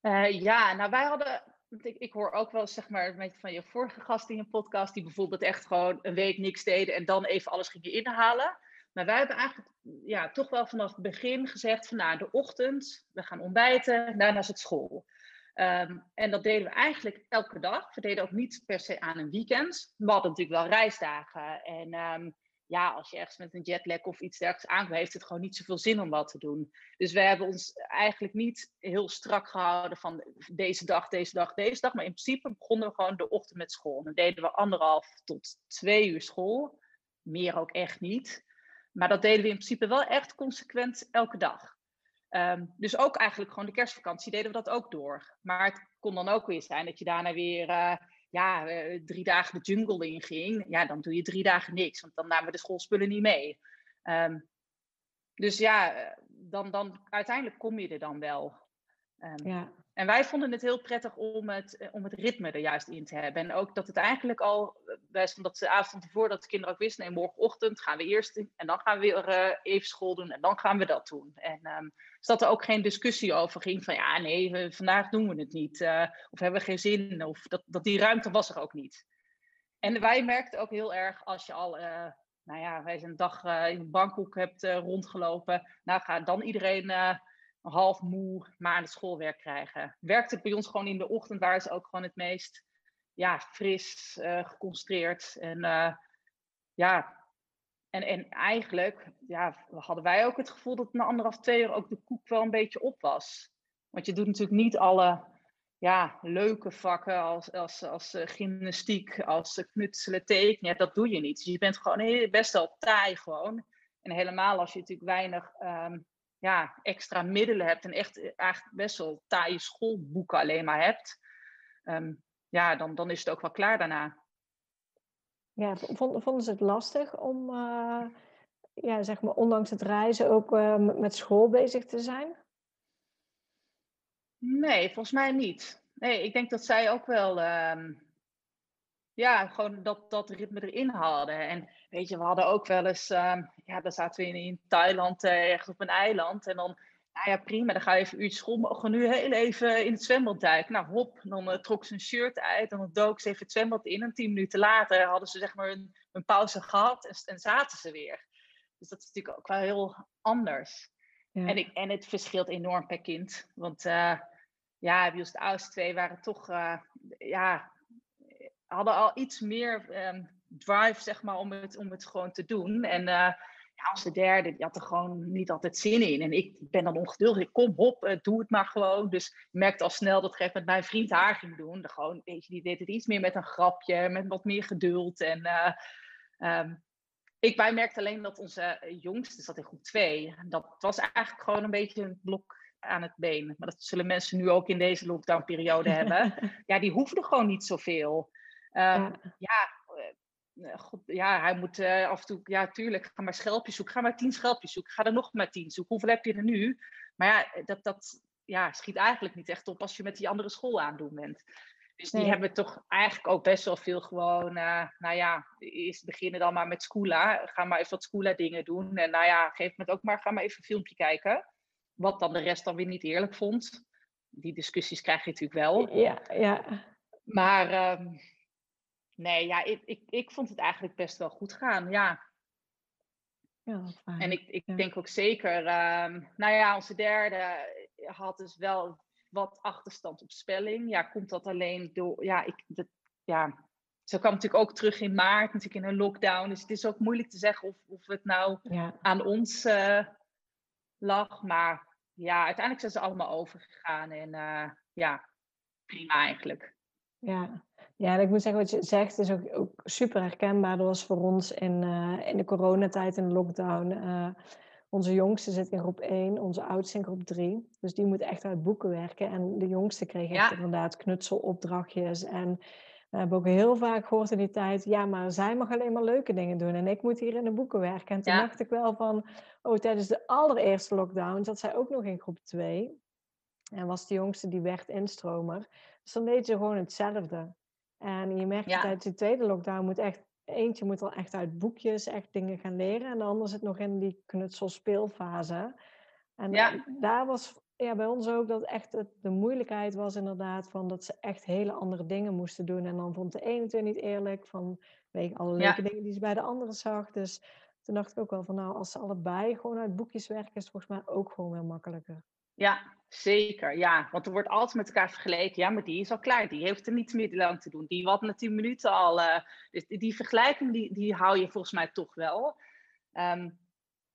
Uh, ja, nou wij hadden, ik, ik hoor ook wel zeg maar met van je vorige gast in je podcast, die bijvoorbeeld echt gewoon een week niks deden en dan even alles gingen inhalen. Maar wij hebben eigenlijk ja, toch wel vanaf het begin gezegd van nou, de ochtend, we gaan ontbijten, daarna is het school. Um, en dat deden we eigenlijk elke dag. We deden ook niet per se aan een weekend. We hadden natuurlijk wel reisdagen. En um, ja, als je ergens met een jetlag of iets dergelijks aankomt, heeft het gewoon niet zoveel zin om wat te doen. Dus we hebben ons eigenlijk niet heel strak gehouden van deze dag, deze dag, deze dag. Maar in principe begonnen we gewoon de ochtend met school. Dan deden we anderhalf tot twee uur school. Meer ook echt niet. Maar dat deden we in principe wel echt consequent elke dag. Um, dus ook eigenlijk gewoon de kerstvakantie deden we dat ook door. Maar het kon dan ook weer zijn dat je daarna weer uh, ja, uh, drie dagen de jungle in ging. Ja, dan doe je drie dagen niks, want dan namen we de schoolspullen niet mee. Um, dus ja, eh, dan, dan uiteindelijk kom je er dan wel. Um, ja. En wij vonden het heel prettig om het, eh, om het ritme er juist in te hebben. En ook dat het eigenlijk al, eh, wij dat de avond ervoor, dat de kinderen ook wisten, nee, morgenochtend gaan we eerst en dan gaan we weer uh, even school doen en dan gaan we dat doen. En um, dat er ook geen discussie over ging van, ja, nee, vandaag doen we het niet. Of hebben we geen zin, of dat, dat die ruimte was er ook niet. En wij merkten ook heel erg als je al, nou ja, wij zijn een dag in Bangkok hebt rondgelopen, nou ga dan iedereen half moe, maar aan het schoolwerk krijgen. Werkt het bij ons gewoon in de ochtend, waar ze ook gewoon het meest ja, fris, uh, geconcentreerd. En uh, ja, en, en eigenlijk ja, hadden wij ook het gevoel dat na anderhalf, twee uur ook de koek wel een beetje op was. Want je doet natuurlijk niet alle ja, leuke vakken als, als, als uh, gymnastiek, als knutselen, tekenen. dat doe je niet. Dus je bent gewoon best wel taai gewoon. En helemaal als je natuurlijk weinig um, ja, extra middelen hebt en echt eh, eigenlijk best wel taaie schoolboeken alleen maar hebt, um, ja, dan, dan is het ook wel klaar daarna. Ja, vonden ze het lastig om, uh, ja, zeg maar, ondanks het reizen ook uh, met school bezig te zijn? Nee, volgens mij niet. Nee, ik denk dat zij ook wel, um, ja, gewoon dat, dat ritme erin hadden. En weet je, we hadden ook wel eens, uh, ja, dan zaten we in, in Thailand uh, ergens op een eiland. En dan nou ja, prima, dan ga je even uurtje school. Maar nu heel even in het zwembad duiken. Nou, hop, dan uh, trok ze een shirt uit en dan dook ze even het zwembad in. En tien minuten later hadden ze zeg maar een, een pauze gehad en, en, zaten ze weer. Dus dat is natuurlijk ook wel heel anders. Ja. En, ik, en het verschilt enorm per kind. Want uh, ja, Biels de oudste twee waren toch, ja, hadden al iets meer um, drive, zeg maar, om het, om het gewoon te doen. En ja, als de derde, die had er gewoon niet altijd zin in. En ik ben dan ongeduldig. Ik kom, hop, uh, doe het maar gewoon. Dus ik merkte al snel dat ik met mijn vriend haar ging doen. De gewoon, weet je, die deed het iets meer met een grapje, met wat meer geduld. En uh, um, ik, wij merkten alleen dat onze jongste zat in groep 2. Dat was eigenlijk gewoon een beetje een blok aan het been. Maar dat zullen mensen nu ook in deze lockdown-periode hebben. Ja, die hoefden gewoon niet zoveel. Um, ja. ja eh, God, ja, hij moet uh, af en toe, ja, tuurlijk, ga maar schelpjes zoeken. Ga maar tien schelpjes zoeken. Ga er nog maar tien zoeken. Hoeveel heb je er nu? Maar ja, eh, dat, dat ja, schiet eigenlijk niet echt op als je met die andere school aan doen bent. Dus die nee. hebben toch eigenlijk ook best wel veel gewoon, uh, nou ja, eerst beginnen dan maar met Scoola. Ga maar even wat Scoola dingen doen. En nou ja, geef me ook maar, ga maar even een filmpje kijken. Wat dan de rest dan weer niet eerlijk vond. Die discussies krijg je natuurlijk wel. Ja, ja. Maar um, Nee, ja, ik, ik, ik vond het eigenlijk best wel goed gaan, ja. Ja, fijn. En ik, ik ja. denk ook zeker, um, nou ja, onze derde had dus wel wat achterstand op spelling. Ja, komt dat alleen door, ja, ik, dat, ja, zo kwam natuurlijk ook terug in maart, natuurlijk in een lockdown. Dus het is ook moeilijk te zeggen of, of het nou ja. aan ons uh, lag. Maar ja, uiteindelijk zijn ze allemaal overgegaan en uh, ja, prima eigenlijk. Ja. Ja, en ik moet zeggen wat je zegt is ook, ook super herkenbaar. Dat was voor ons in, uh, in de coronatijd, in de lockdown. Uh, onze jongste zit in groep 1, onze oudste in groep 3. Dus die moet echt uit boeken werken. En de jongste kreeg echt Ja. inderdaad knutselopdrachtjes. En we hebben ook heel vaak gehoord in die tijd... ja, maar zij mag alleen maar leuke dingen doen... en ik moet hier in de boeken werken. En toen Ja. dacht ik wel van... oh, tijdens de allereerste lockdown zat zij ook nog in groep 2... En was de jongste die werd instromer. Dus dan deed ze gewoon hetzelfde. En je merkt Ja. tijdens de tweede lockdown moet echt... Eentje moet al echt uit boekjes echt dingen gaan leren. En de ander zit nog in die knutselspeelfase. En Ja. daar was ja, bij ons ook dat echt het, de moeilijkheid was inderdaad... van dat ze echt hele andere dingen moesten doen. En dan vond de ene het weer niet eerlijk... vanwege alle Ja. leuke dingen die ze bij de andere zag. Dus toen dacht ik ook wel van... nou, als ze allebei gewoon uit boekjes werken... is het volgens mij ook gewoon weer makkelijker. Ja, zeker. Ja, want er wordt altijd met elkaar vergeleken. Ja, maar die is al klaar. Die heeft er niet meer lang te doen. Die had na tien minuten al. eh, dus die, vergelijking, die, die hou je volgens mij toch wel. Ehm,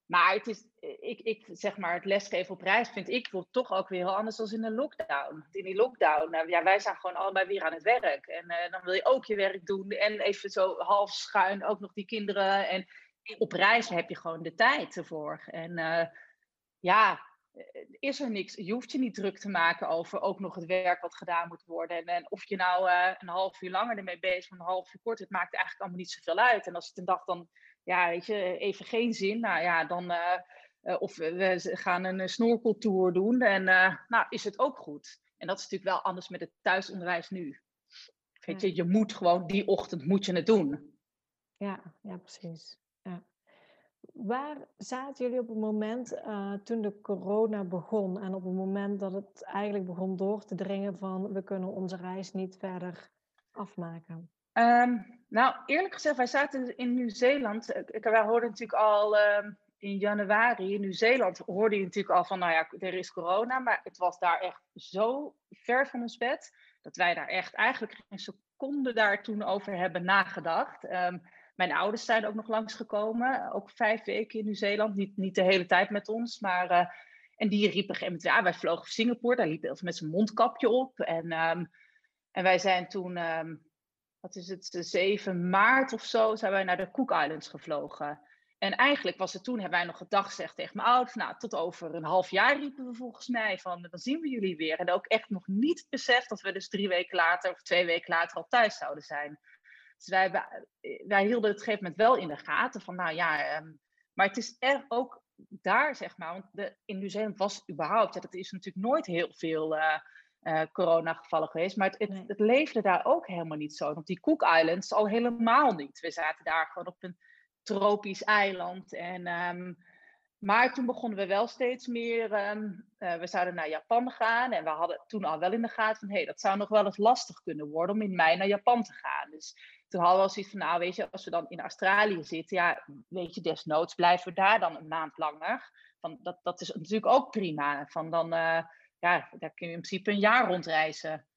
maar het is, ik, ik zeg maar, het lesgeven op reis vind ik toch ook weer heel anders dan in de lockdown. In die lockdown, nou, ja, wij zijn gewoon allebei weer aan het werk. En eh, dan wil je ook je werk doen. En even zo half schuin ook nog die kinderen. En op reis heb je gewoon de tijd ervoor. En eh, ja, is er niks. Je hoeft je niet druk te maken over ook nog het werk wat gedaan moet worden. En, en of je nou eh, een half uur langer ermee bezig bent, een half uur korter, het maakt eigenlijk allemaal niet zoveel uit. En als het een dag dan, ja, weet je, even geen zin, nou ja, dan. eh, eh, of we gaan een eh, snorkeltour doen en eh, nou is het ook goed. En dat is natuurlijk wel anders met het thuisonderwijs nu. Weet je, je moet gewoon die ochtend moet je het doen. Ja, ja, precies. Ja. Waar zaten jullie op het moment eh, toen de corona begon en op het moment dat het eigenlijk begon door te dringen van we kunnen onze reis niet verder afmaken? Ehm, nou, eerlijk gezegd, wij zaten in Nieuw-Zeeland. Wij hoorden natuurlijk al ehm, in januari in Nieuw-Zeeland hoorde je natuurlijk al van, nou ja, er is corona, maar het was daar echt zo ver van ons bed dat wij daar echt eigenlijk geen seconde daar toen over hebben nagedacht. Ehm, mijn ouders zijn ook nog langsgekomen, ook vijf weken in Nieuw-Zeeland, niet, niet de hele tijd met ons, maar eh, en die riepen op ja, wij vlogen voor Singapore, daar liep hij met zijn mondkapje op en, ehm, en wij zijn toen ehm, wat is het, 7 maart of zo, zijn wij naar de Cook Islands gevlogen. En eigenlijk was het toen, hebben wij nog gedag gezegd tegen mijn ouders, nou, tot over een half jaar riepen we volgens mij van, dan zien we jullie weer. En ook echt nog niet beseft dat we dus drie weken later of twee weken later al thuis zouden zijn. Dus wij, hebben- wij hielden het op een gegeven moment wel in de gaten van, nou ja, ehm, maar het is er ook daar, zeg maar, want de, in Nieuw-Zeeland was überhaupt, ja, dat is natuurlijk nooit heel veel eh eh, coronagevallen geweest, maar het, het, leefde daar ook helemaal niet zo. Want die Cook Islands al helemaal niet. We zaten daar gewoon op een tropisch eiland en ehm, maar toen begonnen we wel steeds meer. Ehm, eh, we zouden naar Japan gaan. En we hadden toen al wel in de gaten van hé, hey, dat zou nog wel eens lastig kunnen worden om in mei naar Japan te gaan. Dus toen hadden we al zoiets van, nou weet je, als we dan in Australië zitten, ja, weet je, desnoods blijven we daar dan een maand langer. Van, dat, dat is natuurlijk ook prima. Van dan, uh, ja, daar kun je in principe een jaar rondreizen.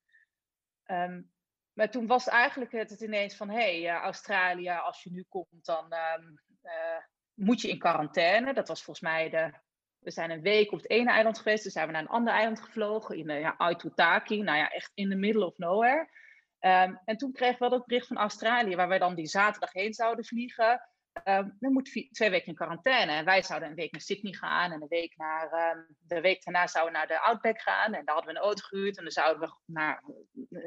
Um, maar toen was eigenlijk het, ineens van, hé, hey, Australië, als je nu komt, dan um, moet je in quarantaine. Dat was volgens mij de. We zijn een week op het ene eiland geweest. Toen zijn we naar een ander eiland gevlogen. In ja, Aitutaki. Nou ja, echt in the middle of nowhere. Um, en toen kregen we dat bericht van Australië, waar wij dan die zaterdag heen zouden vliegen. Dan moet twee weken in quarantaine. En wij zouden een week naar Sydney gaan. En een week naar, um, de week daarna zouden we naar de Outback gaan. En daar hadden we een auto gehuurd. En dan zouden we naar,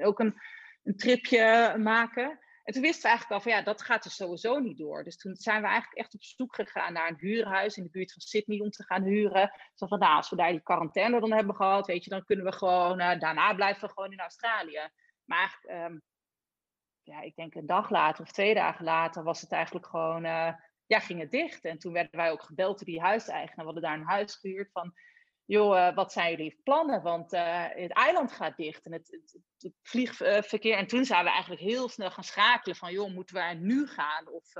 ook een, een tripje maken. En toen wisten we eigenlijk al van ja, dat gaat er sowieso niet door. Dus toen zijn we eigenlijk echt op zoek gegaan naar een huurhuis in de buurt van Sydney om te gaan huren. Zo van nou, als we daar die quarantaine dan hebben gehad, weet je, dan kunnen we gewoon, uh, daarna blijven we gewoon in Australië. Maar um, ja, ik denk een dag later of twee dagen later was het eigenlijk gewoon, uh, ja, ging het dicht. En toen werden wij ook gebeld door die huiseigenaar. We hadden daar een huis gehuurd van, joh, uh, wat zijn jullie plannen? Want uh, het eiland gaat dicht en het, het, vliegverkeer. En toen zijn we eigenlijk heel snel gaan schakelen van, joh, moeten we nu gaan? Of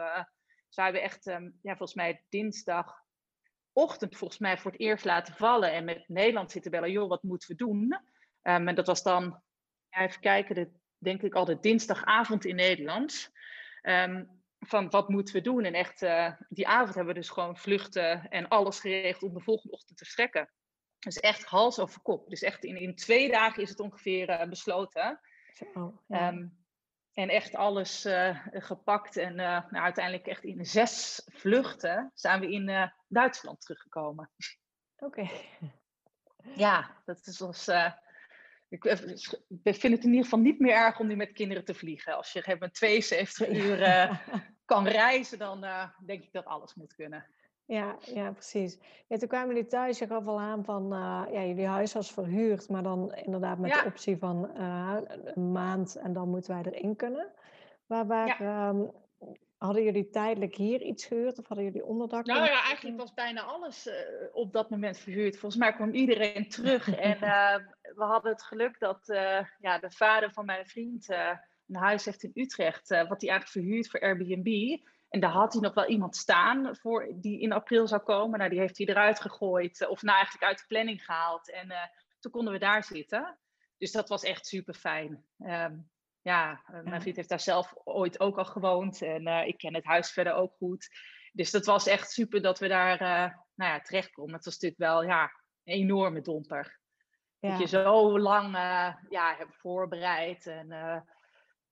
zijn we echt, um, ja, volgens mij dinsdagochtend volgens mij voor het eerst laten vallen en met Nederland zitten bellen, joh, wat moeten we doen? Um, en dat was dan, even kijken, de, denk ik altijd dinsdagavond in Nederland. Um, van wat moeten we doen? En echt, uh, die avond hebben we dus gewoon vluchten en alles geregeld om de volgende ochtend te vertrekken. Dus echt hals over kop. Dus echt in, in twee dagen is het ongeveer uh, besloten. Ja. um, en echt alles uh, gepakt. En nou, uiteindelijk echt in zes vluchten zijn we in Duitsland teruggekomen. Oké. Okay. Ja, dat is ons. Ik vind het in ieder geval niet meer erg om nu met kinderen te vliegen. Als je met 72 uur kan reizen, dan denk ik dat alles moet kunnen. Ja, ja, precies. Ja, toen kwamen jullie thuis, je gaf al aan van, uh, ja, jullie huis was verhuurd, maar dan inderdaad met Ja. de optie van een maand en dan moeten wij erin kunnen. Waar, waar Ja. ehm, hadden jullie tijdelijk hier iets gehuurd of hadden jullie onderdak? Nou ja, eigenlijk was bijna alles eh, op dat moment verhuurd. Volgens mij kwam iedereen terug. en eh, we hadden het geluk dat eh, ja, de vader van mijn vriend een huis heeft in Utrecht, wat hij eigenlijk verhuurt voor Airbnb. En daar had hij nog wel iemand staan voor, die in april zou komen. Nou, die heeft hij eruit gegooid, of nou eigenlijk uit de planning gehaald. En toen konden we daar zitten. Dus dat was echt super fijn. eh, mijn Ja. vriend heeft daar zelf ooit ook al gewoond. En eh, ik ken het huis verder ook goed. Dus dat was echt super dat we daar eh, nou ja, terecht konden. Het was natuurlijk wel ja, een enorme domper. Dat je zo lang eh, ja, hebt voorbereid en eh,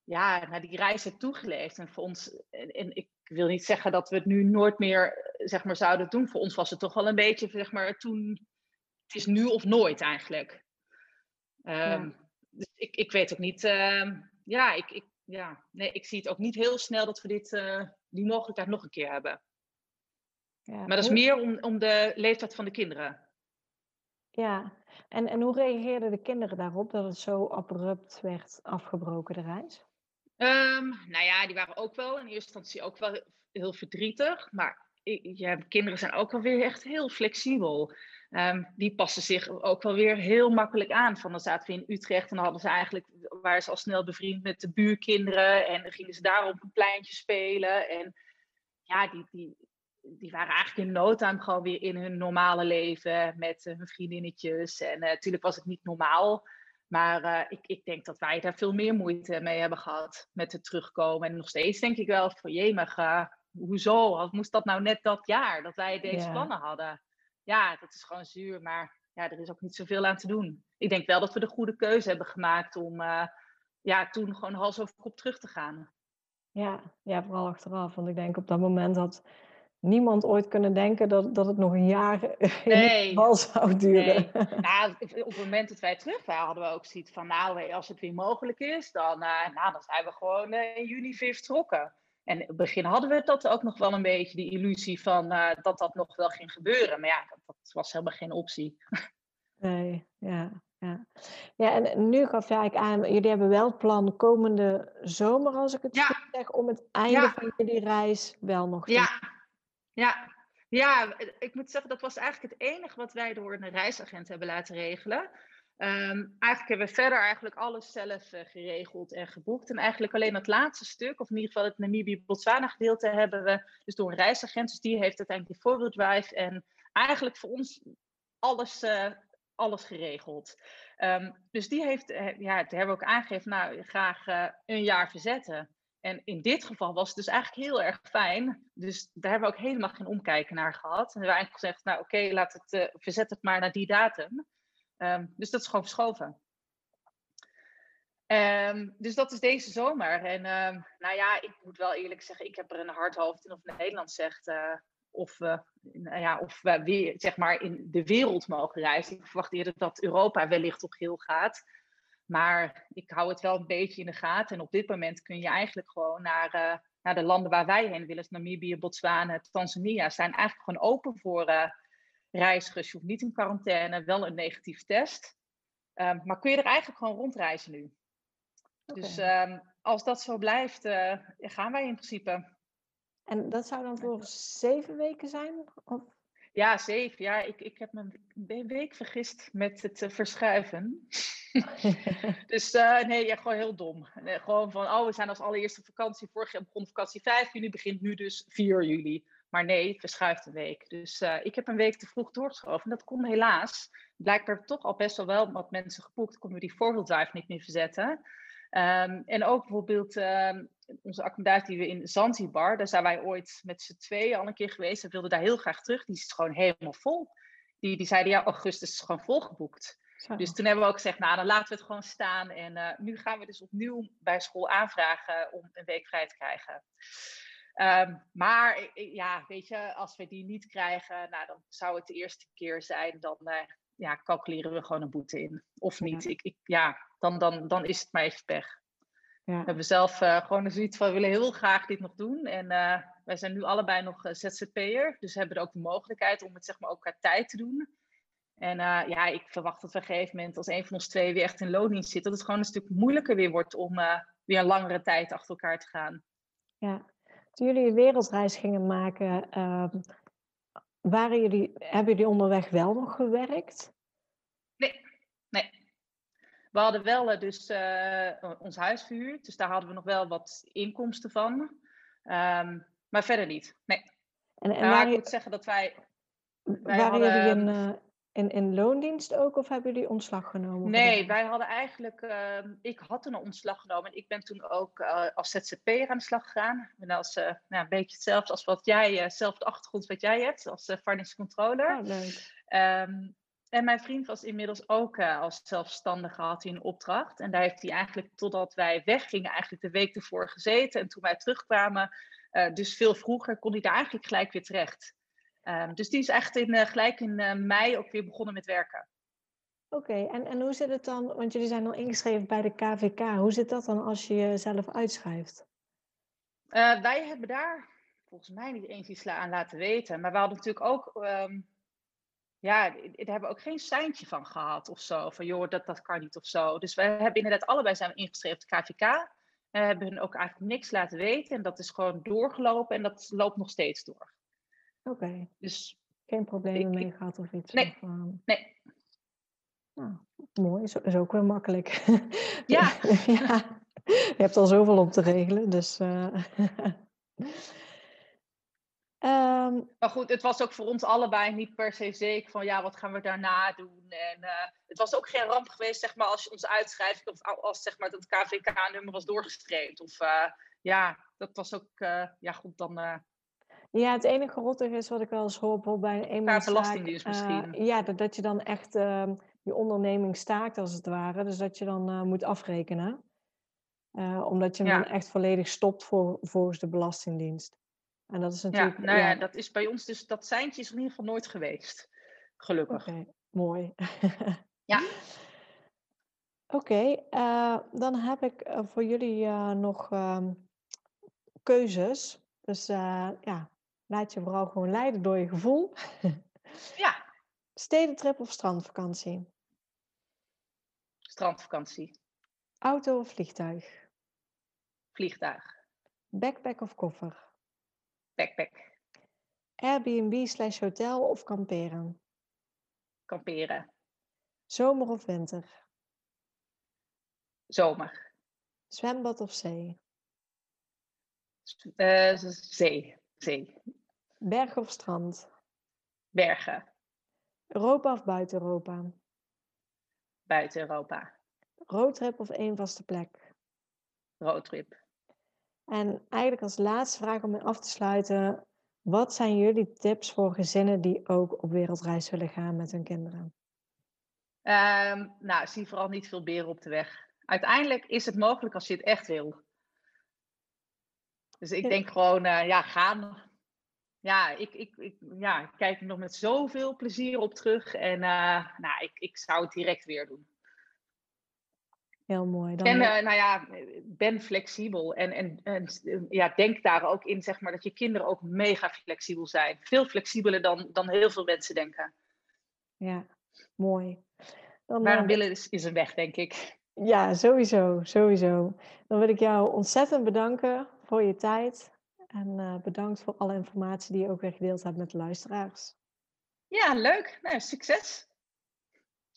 ja, naar die reis hebt toegeleefd. En voor ons, en, en ik wil niet zeggen dat we het nu nooit meer eh, zeg maar, zouden doen. Voor ons was het toch wel een beetje, zeg maar, toen, het is nu of nooit eigenlijk. Ehm, Dus ik, ik weet ook niet, ehm, ja, ik, ik, ja, nee, ik zie het ook niet heel snel dat we dit, eh, die mogelijkheid nog een keer hebben. ja. Maar dat is Hoe- meer om, om de leeftijd van de kinderen. Ja, en, en hoe reageerden de kinderen daarop dat het zo abrupt werd afgebroken, de reis? Ehm, nou ja, die waren ook wel in eerste instantie ook wel heel verdrietig. Maar ja, kinderen zijn ook wel weer echt heel flexibel. Ehm, die passen zich ook wel weer heel makkelijk aan. Van dan zaten we in Utrecht en dan hadden ze eigenlijk, waren ze al snel bevriend met de buurkinderen. En dan gingen ze daar op een pleintje spelen. En ja, die, die, die waren eigenlijk in no time gewoon weer in hun normale leven met eh, hun vriendinnetjes. En eh, natuurlijk was het niet normaal. Maar eh, ik, ik denk dat wij daar veel meer moeite mee hebben gehad met het terugkomen. En nog steeds denk ik wel van jemig, hoezo? Moest dat nou net dat jaar dat wij deze Ja. plannen hadden? Ja, dat is gewoon zuur, maar ja, er is ook niet zoveel aan te doen. Ik denk wel dat we de goede keuze hebben gemaakt om uh, ja, toen gewoon hals over kop terug te gaan. Ja, ja, vooral achteraf. Want ik denk op dat moment had niemand ooit kunnen denken dat, dat het nog een jaar in Nee. geval zou duren. Nee. Nou, op het moment dat wij terug waren, hadden we ook zoiets van, nou, als het weer mogelijk is, dan, uh, nou, dan zijn we gewoon uh, in juni weer vertrokken. En in het begin hadden we dat ook nog wel een beetje, die illusie van uh, dat dat nog wel ging gebeuren. Maar ja, dat, dat was helemaal geen optie. Nee, ja, ja. Ja, en nu gaf jij eigenlijk aan, jullie hebben wel het plan komende zomer, als ik het Ja. goed zeg, om het einde Ja. van jullie reis wel nog te Ja, ja. Ja, ik moet zeggen, dat was eigenlijk het enige wat wij door een reisagent hebben laten regelen. Um, eigenlijk hebben we verder eigenlijk alles zelf uh, geregeld en geboekt. En eigenlijk alleen het laatste stuk, of in ieder geval het Namibië-Botswana gedeelte, hebben we dus door een reisagent. Dus die heeft uiteindelijk die drive en eigenlijk voor ons alles, uh, alles geregeld. Um, dus die heeft, uh, ja, daar hebben we ook aangegeven, nou, graag een jaar verzetten. En in dit geval was het dus eigenlijk heel erg fijn. Dus daar hebben we ook helemaal geen omkijken naar gehad. En we hebben eigenlijk gezegd, nou oké, laat het, verzet het maar naar die datum. Um, dus dat is gewoon verschoven. Um, dus dat is deze zomer. En um, nou ja, ik moet wel eerlijk zeggen, ik heb er een hard hoofd in of Nederland zegt. Uh, of, uh, nou ja, of we weer zeg maar, in de wereld mogen reizen. Ik verwacht eerder dat Europa wellicht op heel gaat. Maar ik hou het wel een beetje in de gaten. En op dit moment kun je eigenlijk gewoon naar, uh, naar de landen waar wij heen willen. Namibië, Botswana, Tanzania. Zijn eigenlijk gewoon open voor reizigers. Je hoeft niet in quarantaine, wel een negatief test. Um, maar kun je er eigenlijk gewoon rondreizen nu. Okay. Dus um, als dat zo blijft, uh, gaan wij in principe. En dat zou dan voor zeven weken zijn? Of? Ja, zeven. Ja, ik, ik heb me een week vergist met het uh, verschuiven. dus uh, nee, ja, gewoon heel dom. Nee, gewoon van, oh, we zijn als allereerste vakantie. Vorig jaar begon vakantie 5 juli, begint nu dus 4 juli. Maar nee, het verschuift een week. Dus uh, ik heb een week te vroeg doorgeschoven. En dat kon helaas. Blijkbaar toch al best wel wel wat mensen geboekt. Konden we die four drive niet meer verzetten. Um, en ook bijvoorbeeld um, onze accommodatie die we in Zanzibar. Daar zijn wij ooit met z'n tweeën al een keer geweest. We wilden daar heel graag terug. Die is gewoon helemaal vol. Die, die zeiden ja, augustus is gewoon volgeboekt. Zo. Dus toen hebben we ook gezegd, nou dan laten we het gewoon staan. En uh, nu gaan we dus opnieuw bij school aanvragen om een week vrij te krijgen. Um, maar ja, weet je, als we die niet krijgen, nou, dan zou het de eerste keer zijn, dan uh, ja, calculeren we gewoon een boete in. Of niet. Ja. Ik, ik, ja, dan, dan, dan is het maar even pech. Ja. We hebben zelf uh, gewoon zoiets van, we willen heel graag dit nog doen. En uh, wij zijn nu allebei nog ZZP'er, dus hebben er ook de mogelijkheid om het zeg maar ook qua tijd te doen. En ja, ik verwacht dat we op een gegeven moment, als een van ons twee weer echt in loondienst zit, dat het gewoon een stuk moeilijker weer wordt om weer een langere tijd achter elkaar te gaan. Ja, toen jullie een wereldreis gingen maken, uh, waren jullie, hebben jullie onderweg wel nog gewerkt? Nee, nee. We hadden wel uh, dus uh, ons huis verhuurd, dus daar hadden we nog wel wat inkomsten van. Um, maar verder niet, nee. En, en nou, ik moet zeggen dat wij... wij waren hadden, jullie in, uh, in, in loondienst ook of hebben jullie ontslag genomen? Nee, wij hadden eigenlijk, uh, ik had een ontslag genomen en ik ben toen ook uh, als ZZP'er aan de slag gegaan. En als, uh, nou, een beetje hetzelfde als wat jij, hetzelfde achtergrond wat jij hebt als finance controller. Oh, leuk. Um, en mijn vriend was inmiddels ook als zelfstandige, had hij een opdracht. En daar heeft hij eigenlijk, totdat wij weggingen, eigenlijk de week ervoor gezeten. En toen wij terugkwamen, dus veel vroeger, kon hij daar eigenlijk gelijk weer terecht. Um, dus die is echt in, uh, gelijk in uh, mei ook weer begonnen met werken. Oké, okay, en, en hoe zit het dan, want jullie zijn al ingeschreven bij de KVK, hoe zit dat dan als je jezelf uitschrijft? Uh, wij hebben daar volgens mij niet eens iets aan laten weten, maar we hadden natuurlijk ook, um, ja, daar hebben we ook geen seintje van gehad of zo, van joh, dat, dat kan niet of zo. Dus we hebben inderdaad allebei zijn ingeschreven op de KVK, en hebben hun ook eigenlijk niks laten weten en dat is gewoon doorgelopen en dat loopt nog steeds door. Oké. Okay. Dus geen problemen mee gehad of iets? Nee. Of, um... nee. Nou, mooi, is, is ook weer makkelijk. Ja. ja. Je hebt al zoveel om te regelen, dus. Uh... um... Maar goed, het was ook voor ons allebei niet per se zeker van ja, wat gaan we daarna doen. En uh, het was ook geen ramp geweest, zeg maar, als je ons uitschrijft of als zeg maar dat KVK-nummer was doorgestreept. Of ja, dat was ook, ja goed, dan ja, het enige rottige is wat ik wel eens hoor bijvoorbeeld bij een eenmanszaak. belastingdienst misschien. Uh, ja, dat, dat je dan echt uh, je onderneming staakt als het ware. Dus dat je dan uh, moet afrekenen. omdat je hem ja. dan echt volledig stopt voor, volgens de Belastingdienst. En dat is natuurlijk... Ja, nou ja, ja, dat is bij ons dus... Dat seintje is in ieder geval nooit geweest. Gelukkig. Oké, okay, mooi. ja. Oké, okay, dan heb ik voor jullie nog um, keuzes. Dus ja, Laat je vooral gewoon leiden door je gevoel. Ja. Stedentrip of strandvakantie? Strandvakantie. Auto of vliegtuig? Vliegtuig. Backpack of koffer? Backpack. Airbnb slash hotel of kamperen? Kamperen. Zomer of winter? Zomer. Zwembad of zee? Uh, zee. Zee. Berg of strand? Bergen. Europa of buiten Europa? Buiten Europa. Roadtrip of één vaste plek? Roadtrip. En eigenlijk als laatste vraag om af te sluiten. Wat zijn jullie tips voor gezinnen die ook op wereldreis willen gaan met hun kinderen? Um, nou, zie vooral niet veel beren op de weg. Uiteindelijk is het mogelijk als je het echt wil. Dus ik denk gewoon, uh, ja, gaan. Ja, ik, ik, ik ja, kijk er nog met zoveel plezier op terug. En uh, nou, ik, ik zou het direct weer doen. Heel mooi. Dan en uh, nou ja, ben flexibel. En, en, en ja, denk daar ook in, zeg maar, dat je kinderen ook mega flexibel zijn. Veel flexibeler dan, dan heel veel mensen denken. Ja, mooi. Dan, Waarom willen is, is een weg, denk ik. Ja, sowieso, sowieso. Dan wil ik jou ontzettend bedanken voor je tijd. En uh, bedankt voor alle informatie die je ook weer gedeeld hebt met de luisteraars. Ja, leuk. Nou, succes.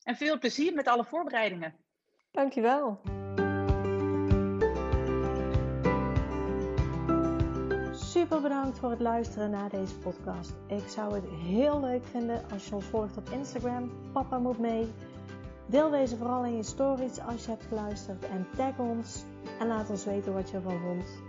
En veel plezier met alle voorbereidingen. Dankjewel. Super bedankt voor het luisteren naar deze podcast. Ik zou het heel leuk vinden als je ons volgt op Instagram. Papa moet mee. Deel deze vooral in je stories als je hebt geluisterd en tag ons en laat ons weten wat je ervan vond.